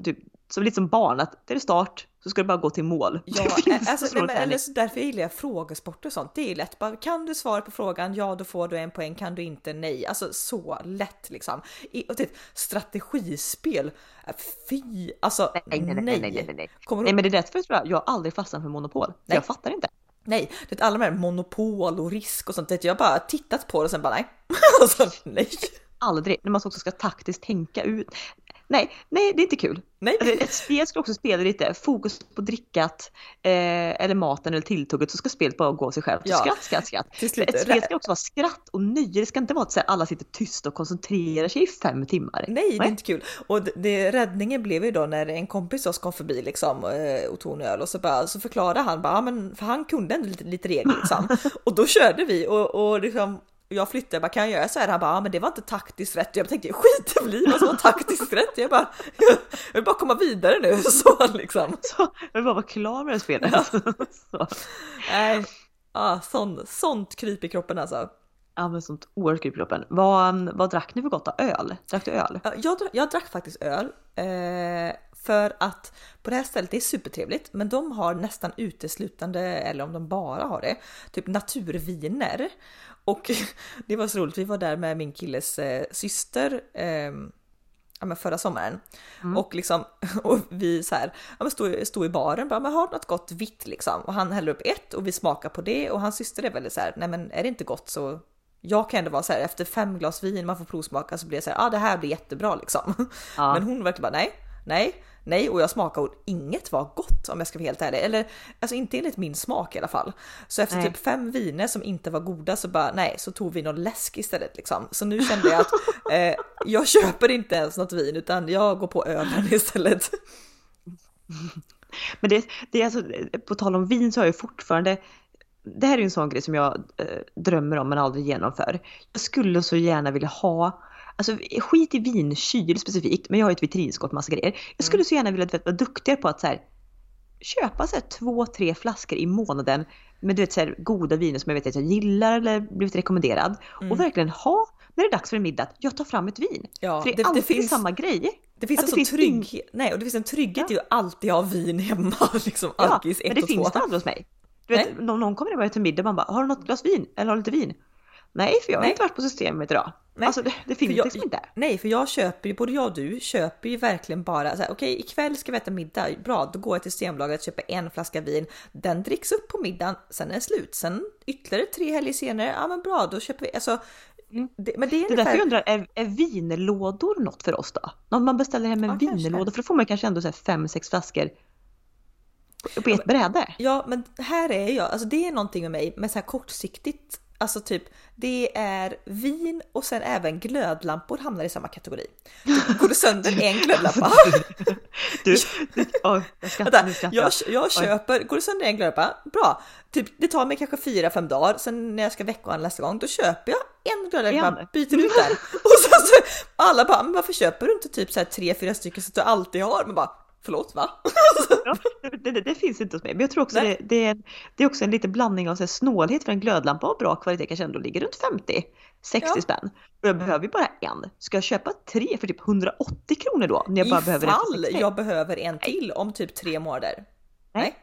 B: typ, som lite som barn, att det är start så ska du bara gå till mål.
A: Ja,
B: finns
A: alltså,
B: så
A: nej, men, eller så därför gillar jag frågesporter och sånt. Det är lätt. Bara, kan du svara på frågan? Ja, då får du en poäng. Kan du inte? Nej. Alltså så lätt liksom. I, och det, strategispel. äh, Fy, alltså
B: nej, nej, nej, nej, nej, nej.
A: Kommer
B: Nej
A: du,
B: men det är därför tror jag jag aldrig fastnar för monopol.
A: Nej.
B: Jag fattar inte.
A: nej, det är alla de här monopol och risk och sånt. Det, jag har bara tittat på det och sen bara nej. alltså, nej.
B: Aldrig. När man också ska taktiskt tänka ut. Nej, nej det är inte kul.
A: Nej.
B: Alltså, Ett spel ska också spela lite fokus på drickat eh, eller maten eller tilltugget så ska spelet bara gå sig själv.
A: Ja.
B: Skratt, skratt, skratt. Ett spel ska också vara skratt och nöje. Det ska inte vara att här, alla sitter tysta och koncentrerar sig i fem timmar.
A: Nej, det är
B: Nej.
A: inte kul. Och det, det, räddningen blev ju då när en kompis oss kom förbi liksom eh, och tog en öl och så, bara, så förklarade han bara, men för han kunde ändå lite, lite regler liksom. och då körde vi och, och liksom jag flyttade bara kan jag göra så här? Han bara ja, men det var inte taktiskt rätt. Jag tänkte skit i vad som var taktiskt rätt. Jag bara jag vill bara komma vidare nu så liksom.
B: Så, jag vill bara vara klar med det spelet. så.
A: Nej, ah, sån, sånt kryp i kroppen alltså.
B: Ja men sånt oerhört kryp i kroppen. Vad, vad drack ni för gott då? Öl? Drack du öl?
A: Ja, Jag, jag drack faktiskt öl eh, för att på det här stället, det är supertrevligt, men de har nästan uteslutande, eller om de bara har det, typ naturviner. Och det var så roligt, vi var där med min killes eh, syster eh, ja, men förra sommaren. Och, liksom, och vi så här, ja, men stod, stod i baren bara, men har något gott vitt liksom? Och han häller upp ett och vi smakar på det och hans syster är väldigt så här, nej men är det inte gott så jag kan ändå vara så här efter fem glas vin man får provsmaka så blir det så här, ja ah, det här blir jättebra liksom.
B: Ja.
A: Men hon verkar bara nej, nej, nej och jag smakade och inget var gott om jag ska vara helt ärlig. Eller alltså inte enligt min smak i alla fall. Så efter
B: Nej.
A: typ fem viner som inte var goda så bara nej, så tog vi någon läsk istället liksom. Så nu kände jag att eh, jag köper inte ens något vin utan jag går på ölen istället.
B: Men det, det är alltså, på tal om vin så har jag fortfarande det här är ju en sån grej som jag eh, drömmer om men aldrig genomför. Jag skulle så gärna vilja ha, alltså skit i vinkyl specifikt, men jag har ju ett vitrinskåp massa grejer. Jag skulle så gärna vilja vet, vara duktigare på att så här, köpa så här, två, tre flaskor i månaden med du vet, så här, goda viner som jag vet att jag gillar eller blivit rekommenderad. Och verkligen ha, när det är dags för en middag, jag tar fram ett vin.
A: Ja,
B: för det är
A: det- det
B: alltid
A: finns-
B: samma grej.
A: Det finns
B: Att
A: en
B: det finns
A: trygghet, nej och det finns en trygghet i att alltid ha vin hemma, liksom
B: Ja,
A: alkis
B: men
A: 1
B: det
A: och
B: finns
A: 2.
B: det aldrig hos mig. Du vet, om någon kommer bara till middag man bara, har du något glas vin? Eller har du lite vin? Nej, för jag har
A: Nej.
B: inte varit på systemet idag.
A: Nej,
B: Alltså det, det finns
A: jag-
B: liksom inte.
A: Nej, för jag köper ju, både jag och du köper ju verkligen bara så här, okej ikväll ska vi äta middag, bra då går jag till Systembolaget köper en flaska vin, den dricks upp på middagen, sen är det slut, sen ytterligare tre helger senare, ja men bra då köper vi, alltså det, men det är
B: Mm. Det är därför
A: ungefär,
B: jag undrar, är, är vinlådor något för oss då? Om man beställer hem en
A: Ja,
B: vinlåda, för då får man kanske ändå så här fem, sex flaskor på, på ett bräde.
A: Ja, men här är jag. Alltså det är någonting med mig med så här kortsiktigt. Alltså typ, det är vin och sen även glödlampor hamnar i samma kategori. Går det sönder en glödlampa?
B: Du, du oj, jag skrattar,
A: Vänta, jag, jag köper, går det sönder en glödlampa? Bra! Typ, det tar mig kanske fyra fem dagar, sen när jag ska veckohandla nästa gång, då köper jag en glödlampa, byter ut den. Och sen så, alla bara, men varför köper du inte typ så här tre, fyra stycken så att du alltid har? Men bara, förlåt va?
B: Ja, det, det, det finns inte hos mig. Men jag tror också
A: Nej.
B: det, det, är, det är också en liten blandning av så här, snålhet för en glödlampa av bra kvalitet kanske ändå ligger runt 50 60
A: Ja.
B: spänn. Och jag behöver ju bara en. Ska jag köpa tre för typ 180 kronor då? När jag bara behöver en för
A: Ifall
B: 60?
A: jag behöver en till om typ tre månader.
B: Nej.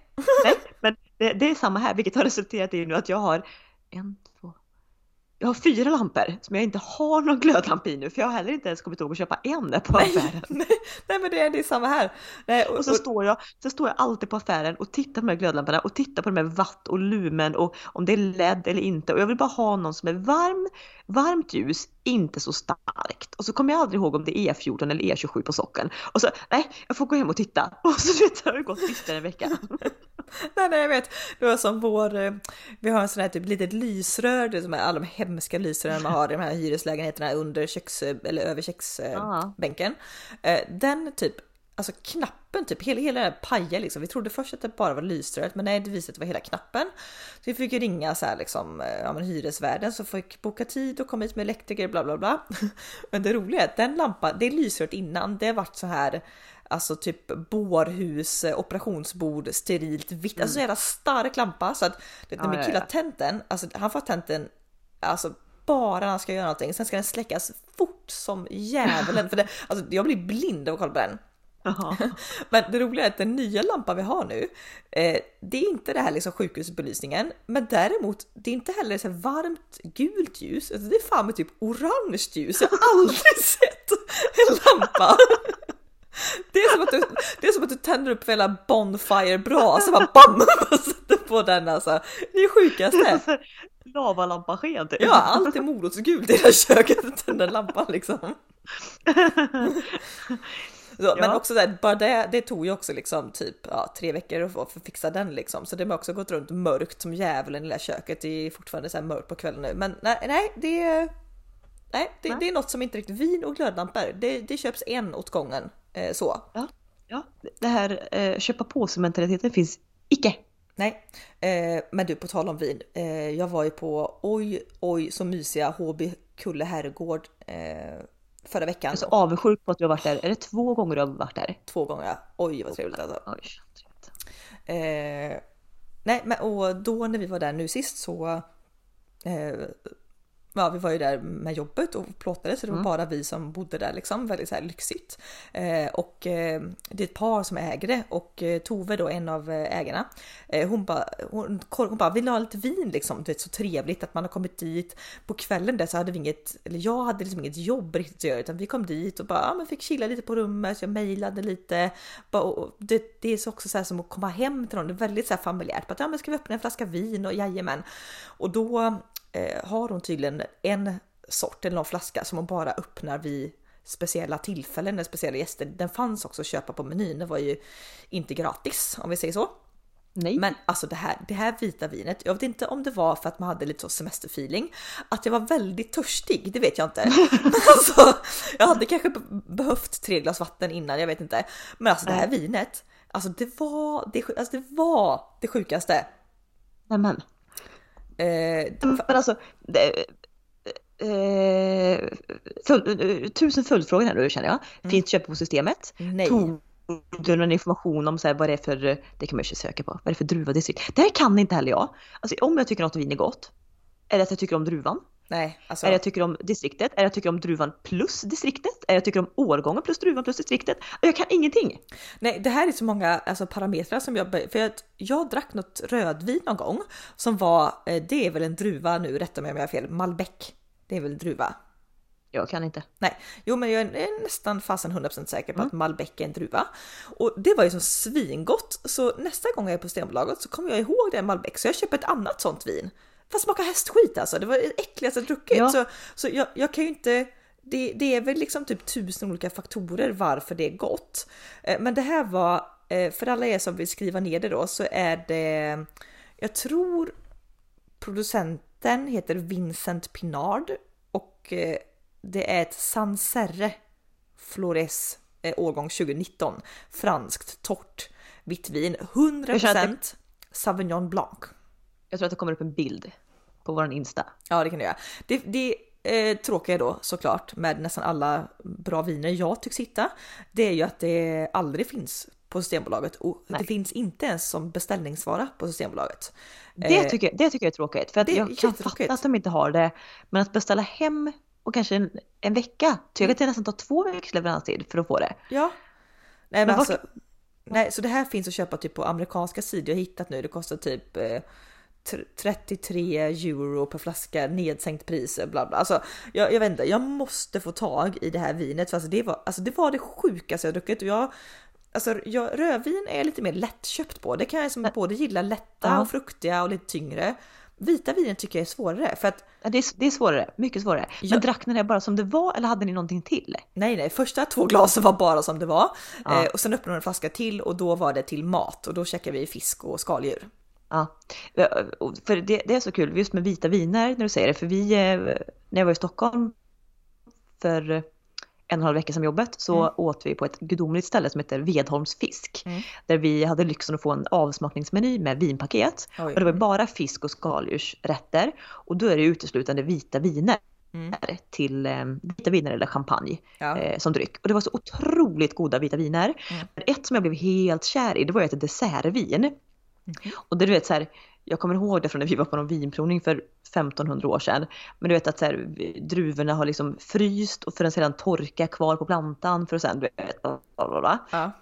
B: Nej, men det, det är samma här, vilket har resulterat i nu att jag har en, två, jag har fyra lampor som jag inte har någon glödlampa i nu för jag har heller inte ens kommit ihåg att köpa en på affären.
A: Nej, nej men det är, det är samma här. Nej,
B: och, så, står jag, så står jag alltid på affären och tittar på de här glödlamporna och tittar på de här watt och lumen och om det är LED eller inte. Och jag vill bara ha någon som är varm, varmt ljus, inte så starkt. Och så kommer jag aldrig ihåg om det är E14 eller E27 på socken. Och så, nej, jag får gå hem och titta. Och så vet jag, har det gått ytterligare en vecka.
A: nej, nej, jag vet. Det var som vår, eh, vi har en sån här typ litet lysrör, det som är alla de hemska lysrören man har i de här hyreslägenheterna under köks, eller över köksbänken. Eh, den typ alltså knappen typ, hela, hela det pajar liksom. Vi trodde först att det bara var lysröret men nej det visade sig att det var hela knappen. Så vi fick ringa så här liksom, eh, ja men hyresvärden så fick boka tid och komma hit med elektriker bla bla bla. Men det roliga är att den lampan, det lysröret innan, det har varit så här Alltså typ bårhus, operationsbord, sterilt vitt, mm. alltså så jävla stark lampa så att när ja, min kille har tänt den, alltså han får tänt den alltså bara när han ska göra någonting. Sen ska den släckas fort som djävulen. För det, alltså, jag blir blind av att kolla på den. men det roliga är att den nya lampan vi har nu, eh, det är inte det här liksom sjukhusbelysningen, men däremot det är inte heller så varmt gult ljus, det är fan med typ orange ljus. Jag har aldrig sett en lampa. Det är, som att du, det är som att du tänder upp hela Bonfire-brasa, bara bam! Och sätter på den alltså. Det är sjukaste.
B: Lavalampasken typ.
A: Ja, allt är morotsgult i det här köket, den där lampan liksom. Så. Men också där, bara det, det tog ju också liksom typ ja, tre veckor att, att fixa den liksom. Så det har också gått runt mörkt som djävulen i det här köket. Det är fortfarande så här mörkt på kvällen nu. Men nej, nej det, nej, det, det är något som inte riktigt, vin och glödlampor, det, det köps en åt gången. Eh, så.
B: Ja, ja. det här eh, köpa på-mentaliteten finns icke.
A: Nej, eh, men du på tal om vin. Eh, jag var ju på oj, oj så mysiga HB Kulle herrgård eh, förra veckan. Jag
B: är så avundsjuk på att du har varit där. Är det två gånger du har varit där?
A: Två gånger, oj vad trevligt alltså. Oj, trevligt. Eh, nej, men och då när vi var där nu sist så eh, ja, vi var ju där med jobbet och plåtade så det var mm. bara vi som bodde där liksom, väldigt så här lyxigt. Eh, och eh, det är ett par som äger det och eh, Tove då, en av eh, ägarna, eh, hon bara, hon, hon bara, vill ha lite vin liksom? Du vet så trevligt att man har kommit dit. På kvällen där så hade vi inget, eller jag hade liksom inget jobb riktigt att göra utan vi kom dit och bara, ja men fick chilla lite på rummet, så jag mejlade lite. Bara, och det, det är också så här som att komma hem till någon, det är väldigt så här familjärt. Bara, ja men ska vi öppna en flaska vin och jajamän. Och då eh, har hon tydligen en sort eller någon flaska som hon bara öppnar vid speciella tillfällen när speciella gäster. Den fanns också att köpa på menyn. Det var ju inte gratis om vi säger så. Nej. Men alltså det här, det här vita vinet, jag vet inte om det var för att man hade lite så semesterfeeling, att jag var väldigt törstig, det vet jag inte. alltså, jag hade kanske behövt tre glas vatten innan, jag vet inte. Men alltså det här vinet, alltså det var det, alltså det, var det sjukaste.
B: Nämen. Eh, men alltså, det, eh, full, tusen följdfrågor här nu känner jag. Mm. Finns köp på systemet?
A: Nej.
B: Tog du någon information om så här, vad det är för, det kan man ju söka på, vad är det för druvadistrikt? Det här kan inte heller jag. Alltså om jag tycker något vin är gott, eller att jag tycker om druvan,
A: Nej,
B: alltså... Är det jag tycker om distriktet? Är det jag tycker om druvan plus distriktet? Är det jag tycker om årgången plus druvan plus distriktet? Jag kan ingenting!
A: Nej, det här är så många alltså, parametrar som jag... För jag, jag drack något rödvin någon gång som var, eh, det är väl en druva nu, rätta mig om jag har fel, Malbec. Det är väl druva?
B: Jag kan inte.
A: Nej, jo men jag är nästan fasen 100% säker på mm. att Malbec är en druva. Och det var ju så svingott så nästa gång jag är på Stenbolaget så kommer jag ihåg det Malbec så jag köper ett annat sånt vin. Fast smakar hästskit alltså, det var det äckligaste jag druckit. Ja. Så, så jag, jag kan ju inte, det, det, är väl liksom typ tusen olika faktorer varför det är gott. Eh, men det här var, eh, för alla er som vill skriva ner det då, så är det, jag tror producenten heter Vincent Pinard och eh, det är ett Sancerre Flores årgång 2019. Franskt torrt vitt vin, 100% Sauvignon Blanc.
B: Jag tror att det kommer upp en bild på våran Insta.
A: Ja, det kan du göra. Det, det eh, tråkiga då såklart med nästan alla bra viner jag tycks hitta, det är ju att det aldrig finns på Systembolaget och Nej. det finns inte ens som beställningsvara på Systembolaget.
B: Det eh, tycker, det tycker jag är tråkigt för att jag kan fatta att de inte har det. Men att beställa hem och kanske en, en vecka, tycker jag att det nästan tar två veckors leveranstid för att få det.
A: Ja. Nej men, men alltså, nej, så det här finns att köpa typ på amerikanska sidor jag hittat nu. Det kostar typ eh, 33 euro per flaska nedsänkt pris bla bla. Alltså jag, jag vet inte, jag måste få tag i det här vinet för alltså det var, alltså det var det sjukaste jag druckit och jag Alltså jag, rödvin är jag lite mer lättköpt på. Det kan jag som både gilla lätta och fruktiga och lite tyngre. Vita vinen tycker jag är svårare för att
B: Ja, Det är, det är svårare, mycket svårare. Men drack ni det bara som det var eller hade ni någonting till?
A: Nej, nej, första två glasen var bara som det var
B: Ja.
A: eh, och sen öppnade hon en flaska till och då var det till mat och då käkade vi fisk och skaldjur.
B: Ja, och för det, det är så kul just med vita viner när du säger det, för vi, eh, när jag var i Stockholm för en och en halv vecka sedan jobbet så
A: Mm.
B: åt vi på ett gudomligt ställe som heter Vedholms fisk.
A: Mm.
B: Där vi hade lyxen att få en avsmakningsmeny med vinpaket.
A: Oj.
B: Och det var bara fisk och skaldjursrätter. Och då är det uteslutande vita viner
A: Mm.
B: till eh, vita viner eller champagne
A: Ja.
B: eh, som dryck. Och det var så otroligt goda vita viner.
A: Mm.
B: Men ett som jag blev helt kär i det var ett dessertvin.
A: Mhm.
B: Och det du vet så här, jag kommer ihåg det från när vi var på någon vinprovning för 1500 år sedan. Men du vet att så här, druvorna har liksom fryst och för att sedan torka kvar på plantan för att sen du vet, bla, bla, bla.
A: Ja.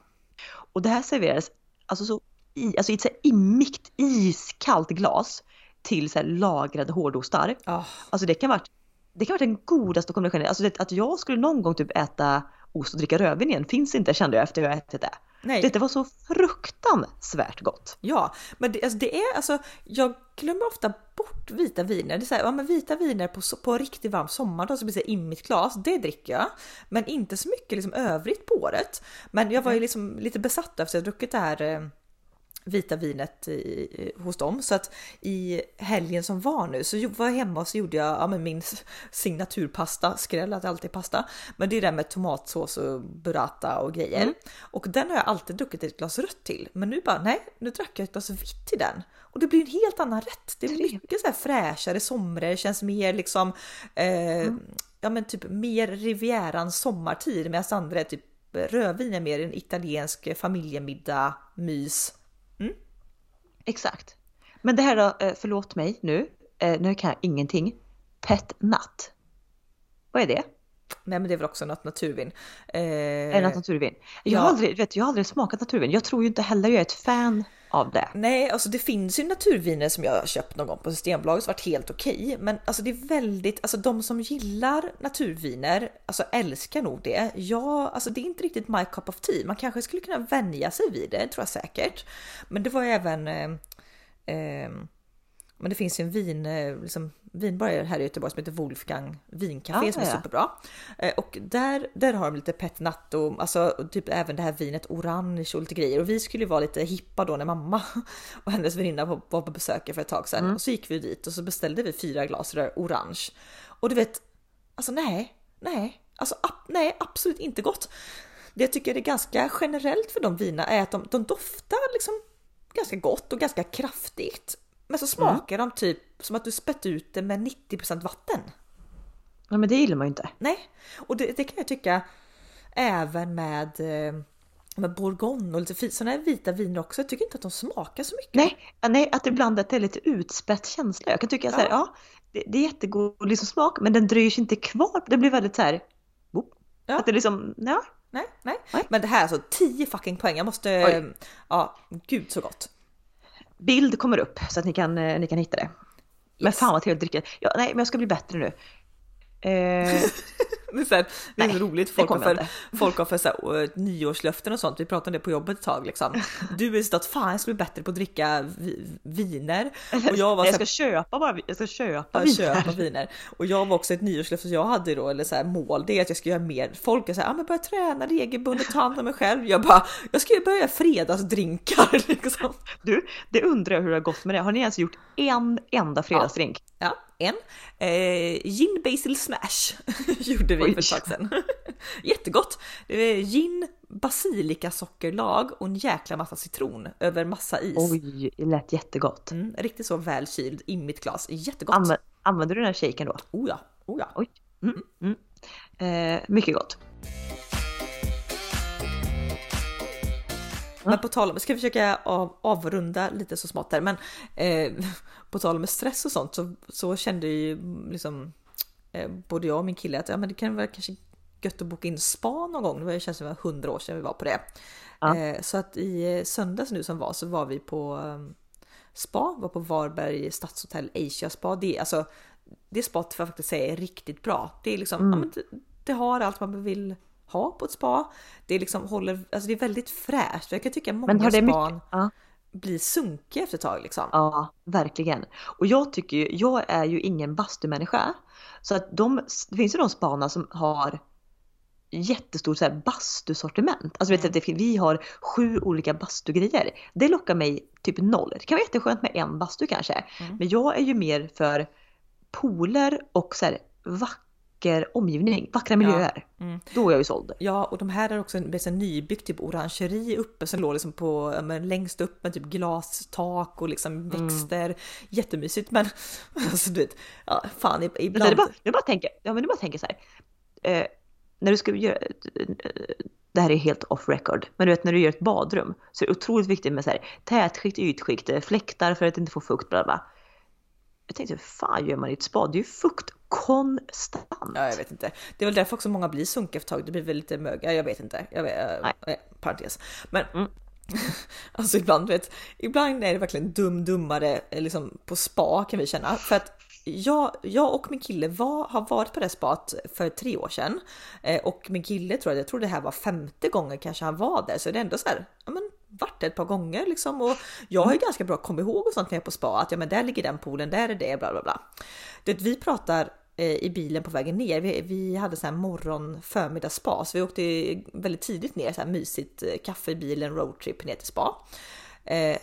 B: Och det här serverades alltså, så i, alltså i ett så här immigt iskallt glas till så här lagrade hårdostar.
A: Ja.
B: Alltså det kan vara det kan vara den godaste kombinationen. Alltså det, att jag skulle någon gång typ äta ost och dricka rödvin igen finns inte kände jag efter jag ätit det.
A: Nej.
B: Det, det var så fruktansvärt gott.
A: Ja, men det, alltså det är alltså, jag glömmer ofta bort vita viner. Det är så här, ja men vita viner på, på riktigt varm sommardag så blir så immigt glas, det dricker jag. Men inte så mycket liksom övrigt på året. Men jag var ju liksom lite besatt efter att jag druckit det här eh, vita vinet i, hos dem. Så att i helgen som var nu så var jag hemma och så gjorde jag ja, men min signaturpasta, skräll att det alltid är pasta. Men det är det med tomatsås och burrata och grejer.
B: Mm.
A: Och den har jag alltid druckit ett glas rött till. Men nu bara nej, nu drack jag ett glas vitt till den. Och det blir en helt annan rätt. Det är mycket så här fräschare, somrigare, känns mer liksom eh, ja men typ mer Rivieran sommartid medan andra är typ rödvin är mer en italiensk familjemiddag, mys.
B: Exakt. Men det här då, eh, förlåt mig nu, eh, nu kan jag ingenting. Pet nut. Vad är det?
A: Nej men det är väl också något naturvin. Eh,
B: Är det något naturvin? Jag,
A: ja.
B: har aldrig, vet, jag har aldrig smakat naturvin. Jag tror ju inte heller jag är ett fan av det.
A: Nej, alltså det finns ju naturviner som jag har köpt någon gång på Systembolaget som varit helt okej. Men alltså det är väldigt, alltså de som gillar naturviner, alltså älskar nog det. Ja, alltså det är inte riktigt my cup of tea. Man kanske skulle kunna vänja sig vid det, tror jag säkert. Men det var ju även eh, eh, men det finns ju en vin, eh, liksom, vinbar här i Göteborg som heter Wolfgang vincafé
B: Ja,
A: som är
B: ja.
A: superbra. Eh, Och där, där har de lite pet natto, alltså typ även det här vinet orange och lite grejer. Och vi skulle ju vara lite hippa då när mamma och hennes väninna var på besök för ett tag sedan. Och så gick vi dit och så beställde vi fyra glas röd orange. Och du vet, alltså nej, nej, alltså nej, absolut inte gott. Det jag tycker är ganska generellt för de vina är att de, de doftar liksom ganska gott och ganska kraftigt. Men så smakar de typ som att du spett ut det med 90% vatten.
B: Ja, men det gillar man ju inte.
A: Nej, och det, det kan jag tycka även med, eh, med bourgogne och lite sådana här vita viner också. Jag tycker inte att de smakar så mycket.
B: Nej, ja, nej att ibland att det är lite utspätt känsla. Jag kan tycka så här,
A: Ja.
B: ja, det, det är jättegod liksom smak, men den dröjer sig inte kvar. Det blir väldigt så här, boop.
A: Ja.
B: att det liksom, ja.
A: Nej, nej,
B: Nej.
A: Men det här är alltså 10 fucking poäng. Jag måste,
B: Oj.
A: ja, gud så gott.
B: Bild kommer upp så att ni kan, eh, ni kan hitta det. Men
A: Yes.
B: fan vad trevligt att dricka. Ja, nej, men jag ska bli bättre nu. Eh,
A: Det är, så här, det är
B: Nej,
A: så roligt, folk har, för, folk har för så här, eh, nyårslöften och sånt. Vi pratade om det på jobbet ett tag liksom. Du är så att fan jag ska bli bättre på att dricka vi, viner. Och jag var
B: nej, jag ska köpa bara, jag ska köpa
A: Ja,
B: viner.
A: köpa viner. Och jag var också ett nyårslöfte jag hade då, eller så här mål, det är att jag ska göra mer. Folk är så här, ah, men börja träna regelbundet, ta hand om mig själv. Jag bara, jag ska börja fredagsdrinkar liksom.
B: Du, det undrar jag hur det har gått med det. Har ni ens gjort en enda fredagsdrink?
A: Ja, en. Eh, gin basil smash gjorde vi
B: Oj.
A: för ett tag sedan. Jättegott! Det är gin, basilikasockerlag och en jäkla massa citron över massa is.
B: Oj, det lät jättegott.
A: Mm, riktigt så välkyld i mitt glas. Jättegott!
B: Anvä- använder du den här shaken då?
A: Oh ja, oh ja.
B: Oj. Mm, mm. Eh, mycket gott.
A: Men på tal om, ska vi försöka av, avrunda lite så smått där, men eh, på tal om stress och sånt så, så kände ju liksom eh, både jag och min kille att ja, men det kan vara kanske gött att boka in spa någon gång. Det var- känns som det var hundra år sedan vi var på det.
B: Ja.
A: Eh, så att i eh, söndags nu som var så var vi på eh, spa var på Varberg stadshotell Asia spa. Det är alltså det spat för att faktiskt säga är riktigt bra. Det är liksom,
B: Mm.
A: ja, men det, det har allt man vill ha på ett spa. Det är liksom håller, alltså det är väldigt fräscht. Jag kan tycka många
B: Men har det
A: span
B: mycket? Ja.
A: Blir sunkiga efter ett tag liksom.
B: Ja, verkligen. Och jag tycker ju, jag är ju ingen bastumänniska. Så att de, det finns ju de spana som har jättestort så här bastusortiment. Alltså vet du, fin- vi har sju olika bastugrejer. Det lockar mig typ noll. Det kan vara jätteskönt med en bastu kanske.
A: Mm.
B: Men jag är ju mer för pooler och så här vacker omgivning, vackra miljöer.
A: Mm.
B: Då är jag ju såld.
A: Ja, och de här är också en, en nybyggt typ orangeri uppe som låg liksom på, ja, men längst upp med typ glastak och liksom
B: Mm.
A: växter. Jättemysigt men alltså du vet, ja, fan i-
B: Men det
A: ibland.
B: bara, är bara tänka, ja men är bara tänka så här. Eh, när du ska göra, det här är helt off record, men du vet när du gör ett badrum så är det otroligt viktigt med så här tätskikt, ytskikt, eh, fläktar för att inte få fukt, bla bla. Jag tänkte, hur fan gör man i ett spa? Det är ju fukt konstant.
A: Ja, jag vet inte. Det är väl därför också många blir sunkiga efter tag. Det blir väl lite mög. Ja, jag vet inte. Jag vet,
B: Nej.
A: nej. parentes. Men
B: Mm.
A: alltså ibland, vet, ibland är det verkligen dum dummare eh, liksom på spa kan vi känna. För att jag, jag och min kille var, har varit på det spat för tre år sedan eh, och min kille tror jag, jag tror det här var femte gången kanske han var där, så det är ändå så här, ja men varit ett par gånger liksom och jag har ju ganska bra kommit ihåg och sånt när jag är på spa att ja men där ligger den poolen, där är det, bla bla bla. Du vet, vi pratar eh, i bilen på vägen ner. Vi, vi hade så här morgon förmiddag spa så vi åkte väldigt tidigt ner, så här mysigt eh, kaffe i bilen, roadtrip ner till spa. Eh,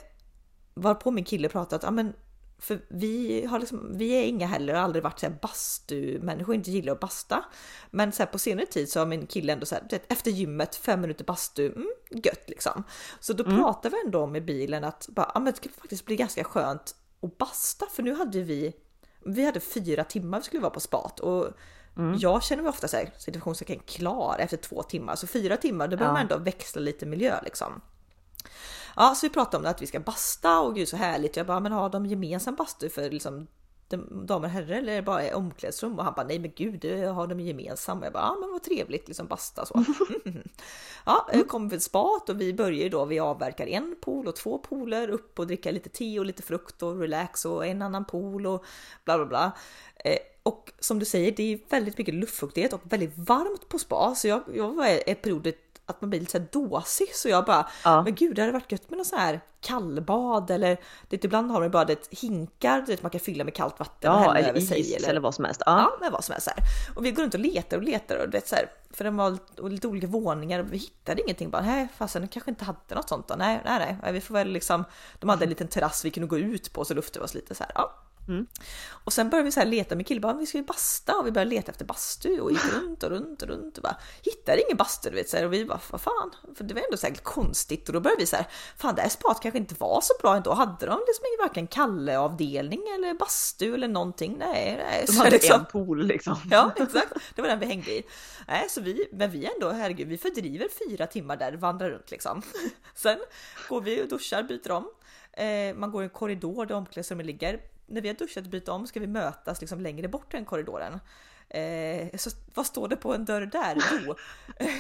A: varpå min kille pratade att ja, men för vi, har liksom, vi är inga heller, har aldrig varit så här bastumänniskor, inte gillar att basta. Men så på senare tid så har min kille ändå så här, efter gymmet, fem minuter bastu, mm, gött liksom. Så då pratar vi ändå om i bilen att bara, ja, men det skulle faktiskt bli ganska skönt att basta, för nu hade vi, vi hade fyra timmar vi skulle vara på spat och jag känner mig ofta så här, situationstecken klar efter två timmar, så fyra timmar, då behöver
B: Ja.
A: man ändå växla lite miljö liksom. Ja, så vi pratade om det, att vi ska basta och gud så härligt. Jag bara, men har de gemensam bastu för liksom damer och herrar eller är det bara omklädningsrum? Och han bara, nej men gud, det har de gemensam. Jag bara, ja men vad trevligt, liksom basta så. Mm. Ja, mm. kom vi till spat och vi börjar ju då, vi avverkar en pool och två pooler upp och dricka lite te och lite frukt och relax och en annan pool och bla bla bla. Eh, och som du säger, det är väldigt mycket luftfuktighet och väldigt varmt på spa. Så jag, jag var ett period att man blir lite så dåsig så jag bara,
B: Ja.
A: men gud det hade varit gött med någon sån här kallbad eller det, ibland har man bara ett hinkar dit man kan fylla med kallt vatten och
B: Ja,
A: hälla
B: eller
A: över sig.
B: is eller, vad som helst. Ja.
A: Ja, men vad som helst så här. Och vi går runt och letar och letar och vet så här, för de var lite- och lite olika våningar och vi hittade ingenting. Bara, nej, fasen, de kanske inte hade något sånt då. Nej, nej, nej, vi får väl liksom. De hade en liten terrass vi kunde gå ut på så luftade vi oss lite så här. Ja.
B: Mm.
A: Och sen började vi så här leta med killar, bara, vi ska ju basta och vi började leta efter bastu och gick runt och runt och runt och bara hittade ingen bastu du vet så här, och vi bara vad fan, för det var ändå här konstigt och då började vi så här, fan det här spat kanske inte var så bra ändå, hade de liksom ingen varken Kalle-avdelning eller bastu eller någonting? Nej, nej.
B: De hade
A: liksom-
B: en pool liksom.
A: Ja, exakt. Det var den vi hängde i. Nej, så vi, men vi ändå, herregud, vi fördriver fyra timmar där, vandrar runt liksom. Sen går vi och duschar, byter om. Eh, man går i en korridor där omklädningsrummet ligger. När vi har duschat och bytt om ska vi mötas liksom längre bort den korridoren. Eh, så vad står det på en dörr där? Jo, eh,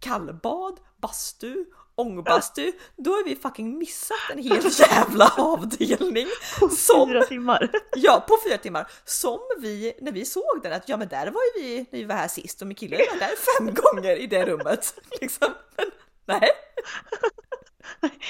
A: kallbad, bastu, ångbastu. Då har vi fucking missat en hel jävla avdelning. Som
B: Fyra timmar.
A: Ja, på fyra timmar. Som vi, när vi såg den, att ja men där var ju vi när vi var här sist och min kille var där fem gånger i det rummet. Liksom. Men, nej,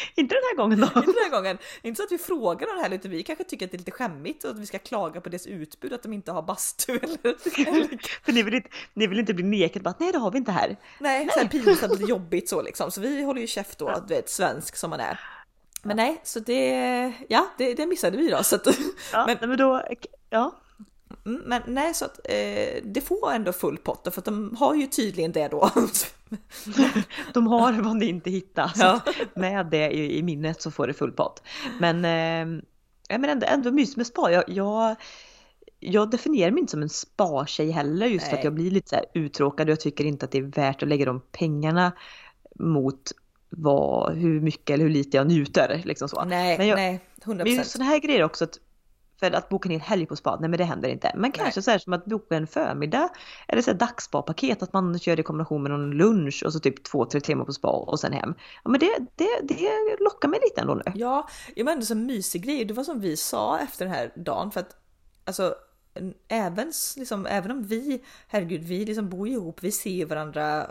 B: Inte den här gången då.
A: inte den här gången. Inte så att vi frågar någon heller, utan vi kanske tycker att det är lite skämmigt och att vi ska klaga på deras utbud, att de inte har bastu eller... eller
B: För ni vill, inte, ni vill inte bli nekade bara, nej det har vi inte här.
A: nej, här pinsamt, lite jobbigt så liksom. Så vi håller ju käft då, du vet, svensk som man är. Men nej, så det, ja, det, det missade vi då. Så att,
B: Ja,
A: Men-
B: men, men då, ja.
A: Mm, Men nej, så att eh, det får ändå full pott för att de har ju tydligen det då.
B: De har vad ni inte hittar.
A: Ja.
B: med det i, i minnet så får det full pott. Men, eh, ja, men ändå, ändå mysigt med spa. Jag, jag, jag definierar mig inte som en spa-tjej heller just för
A: Nej.
B: att jag blir lite så här uttråkad och jag tycker inte att det är värt att lägga de pengarna mot vad, hur mycket eller hur lite jag njuter. Liksom så.
A: nej,
B: Men jag-
A: nej, 100
B: Men just sådana här grejer också att För att boka en helg på spa, nej men det händer inte. Men kanske
A: Nej.
B: så här som att boka en förmiddag eller så här dagsspa-paket, att man kör det i kombination med någon lunch och så typ två, tre timmar på spa och sen hem. Ja men det, det, det lockar mig lite ändå nu.
A: Ja, jag men ändå så en mysig grej. Det var som vi sa efter den här dagen för att alltså en- även, liksom, även om vi, herregud, vi liksom bor ihop, vi ser varandra,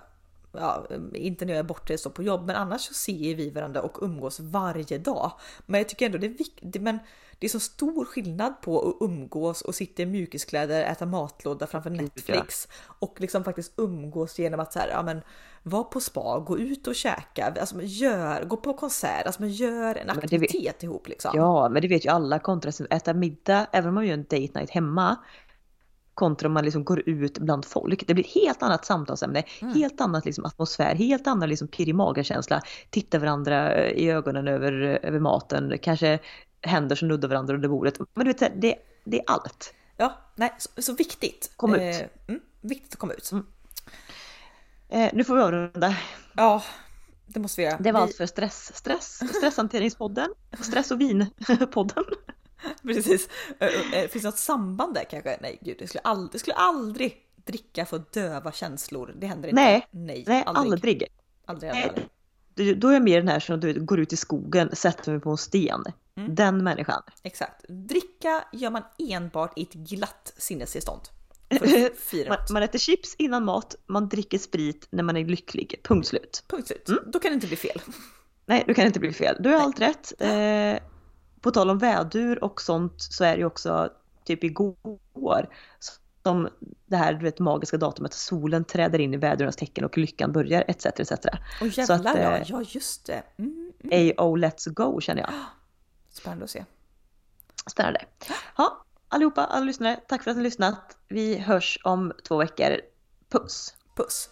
A: ja, inte när jag är borta så på jobb, men annars så ser vi varandra och umgås varje dag. Men jag tycker ändå det är viktigt, men det är så stor skillnad på att umgås och sitta i mjukiskläder, äta matlåda framför Netflix och liksom faktiskt umgås genom att så här, ja men vara på spa, gå ut och käka, alltså gör, gå på konsert, alltså man gör en
B: det vet-
A: aktivitet ihop liksom.
B: Ja, men det vet ju alla kontra att äta middag, även om man gör en date night hemma, kontra om man liksom går ut bland folk. Det blir ett helt annat samtalsämne,
A: Mm.
B: helt annat liksom atmosfär, helt annan liksom pirr i magen-känsla. Titta varandra eh, i ögonen över, över maten, kanske händer som nuddar varandra under bordet. Men du vet, det, det är allt.
A: Ja, nej, så, så viktigt.
B: Kom ut.
A: Eh, mm, viktigt att komma ut.
B: Mm. Eh, nu får vi avrunda.
A: Ja, det måste vi göra.
B: Det var
A: vi,
B: allt för stress, stress, stresshanteringspodden, stress och vinpodden.
A: Precis. Eh, eh, Finns det något samband där kanske? Nej, gud, jag skulle, aldrig, jag skulle aldrig dricka för att döva känslor. Det händer inte.
B: Nej,
A: nej,
B: Nej,
A: aldrig.
B: aldrig.
A: Aldrig, aldrig.
B: Du- Då är jag mer den här som du vet, går ut i skogen, sätter mig på en sten.
A: Mm.
B: Den människan.
A: Exakt. Dricka gör man enbart i ett glatt sinnestillstånd.
B: Man, man äter chips innan mat, man dricker sprit när man är lycklig. Punkt slut.
A: Punkt slut.
B: Mm.
A: Då kan det inte bli fel.
B: Nej, då kan det inte bli fel. Du har allt rätt. Eh, på tal om vädur och sånt så är det ju också typ igår som det här du vet, magiska datumet solen träder in i vädrens tecken och lyckan börjar etc. etc.
A: Och
B: Så att,
A: jävlar ja,
B: eh,
A: ja just det. Mm, mm.
B: AO let's go känner jag.
A: Spännande att se.
B: Spännande. Ja, allihopa, alla lyssnare, tack för att ni lyssnat. Vi hörs om två veckor. Puss!
A: Puss!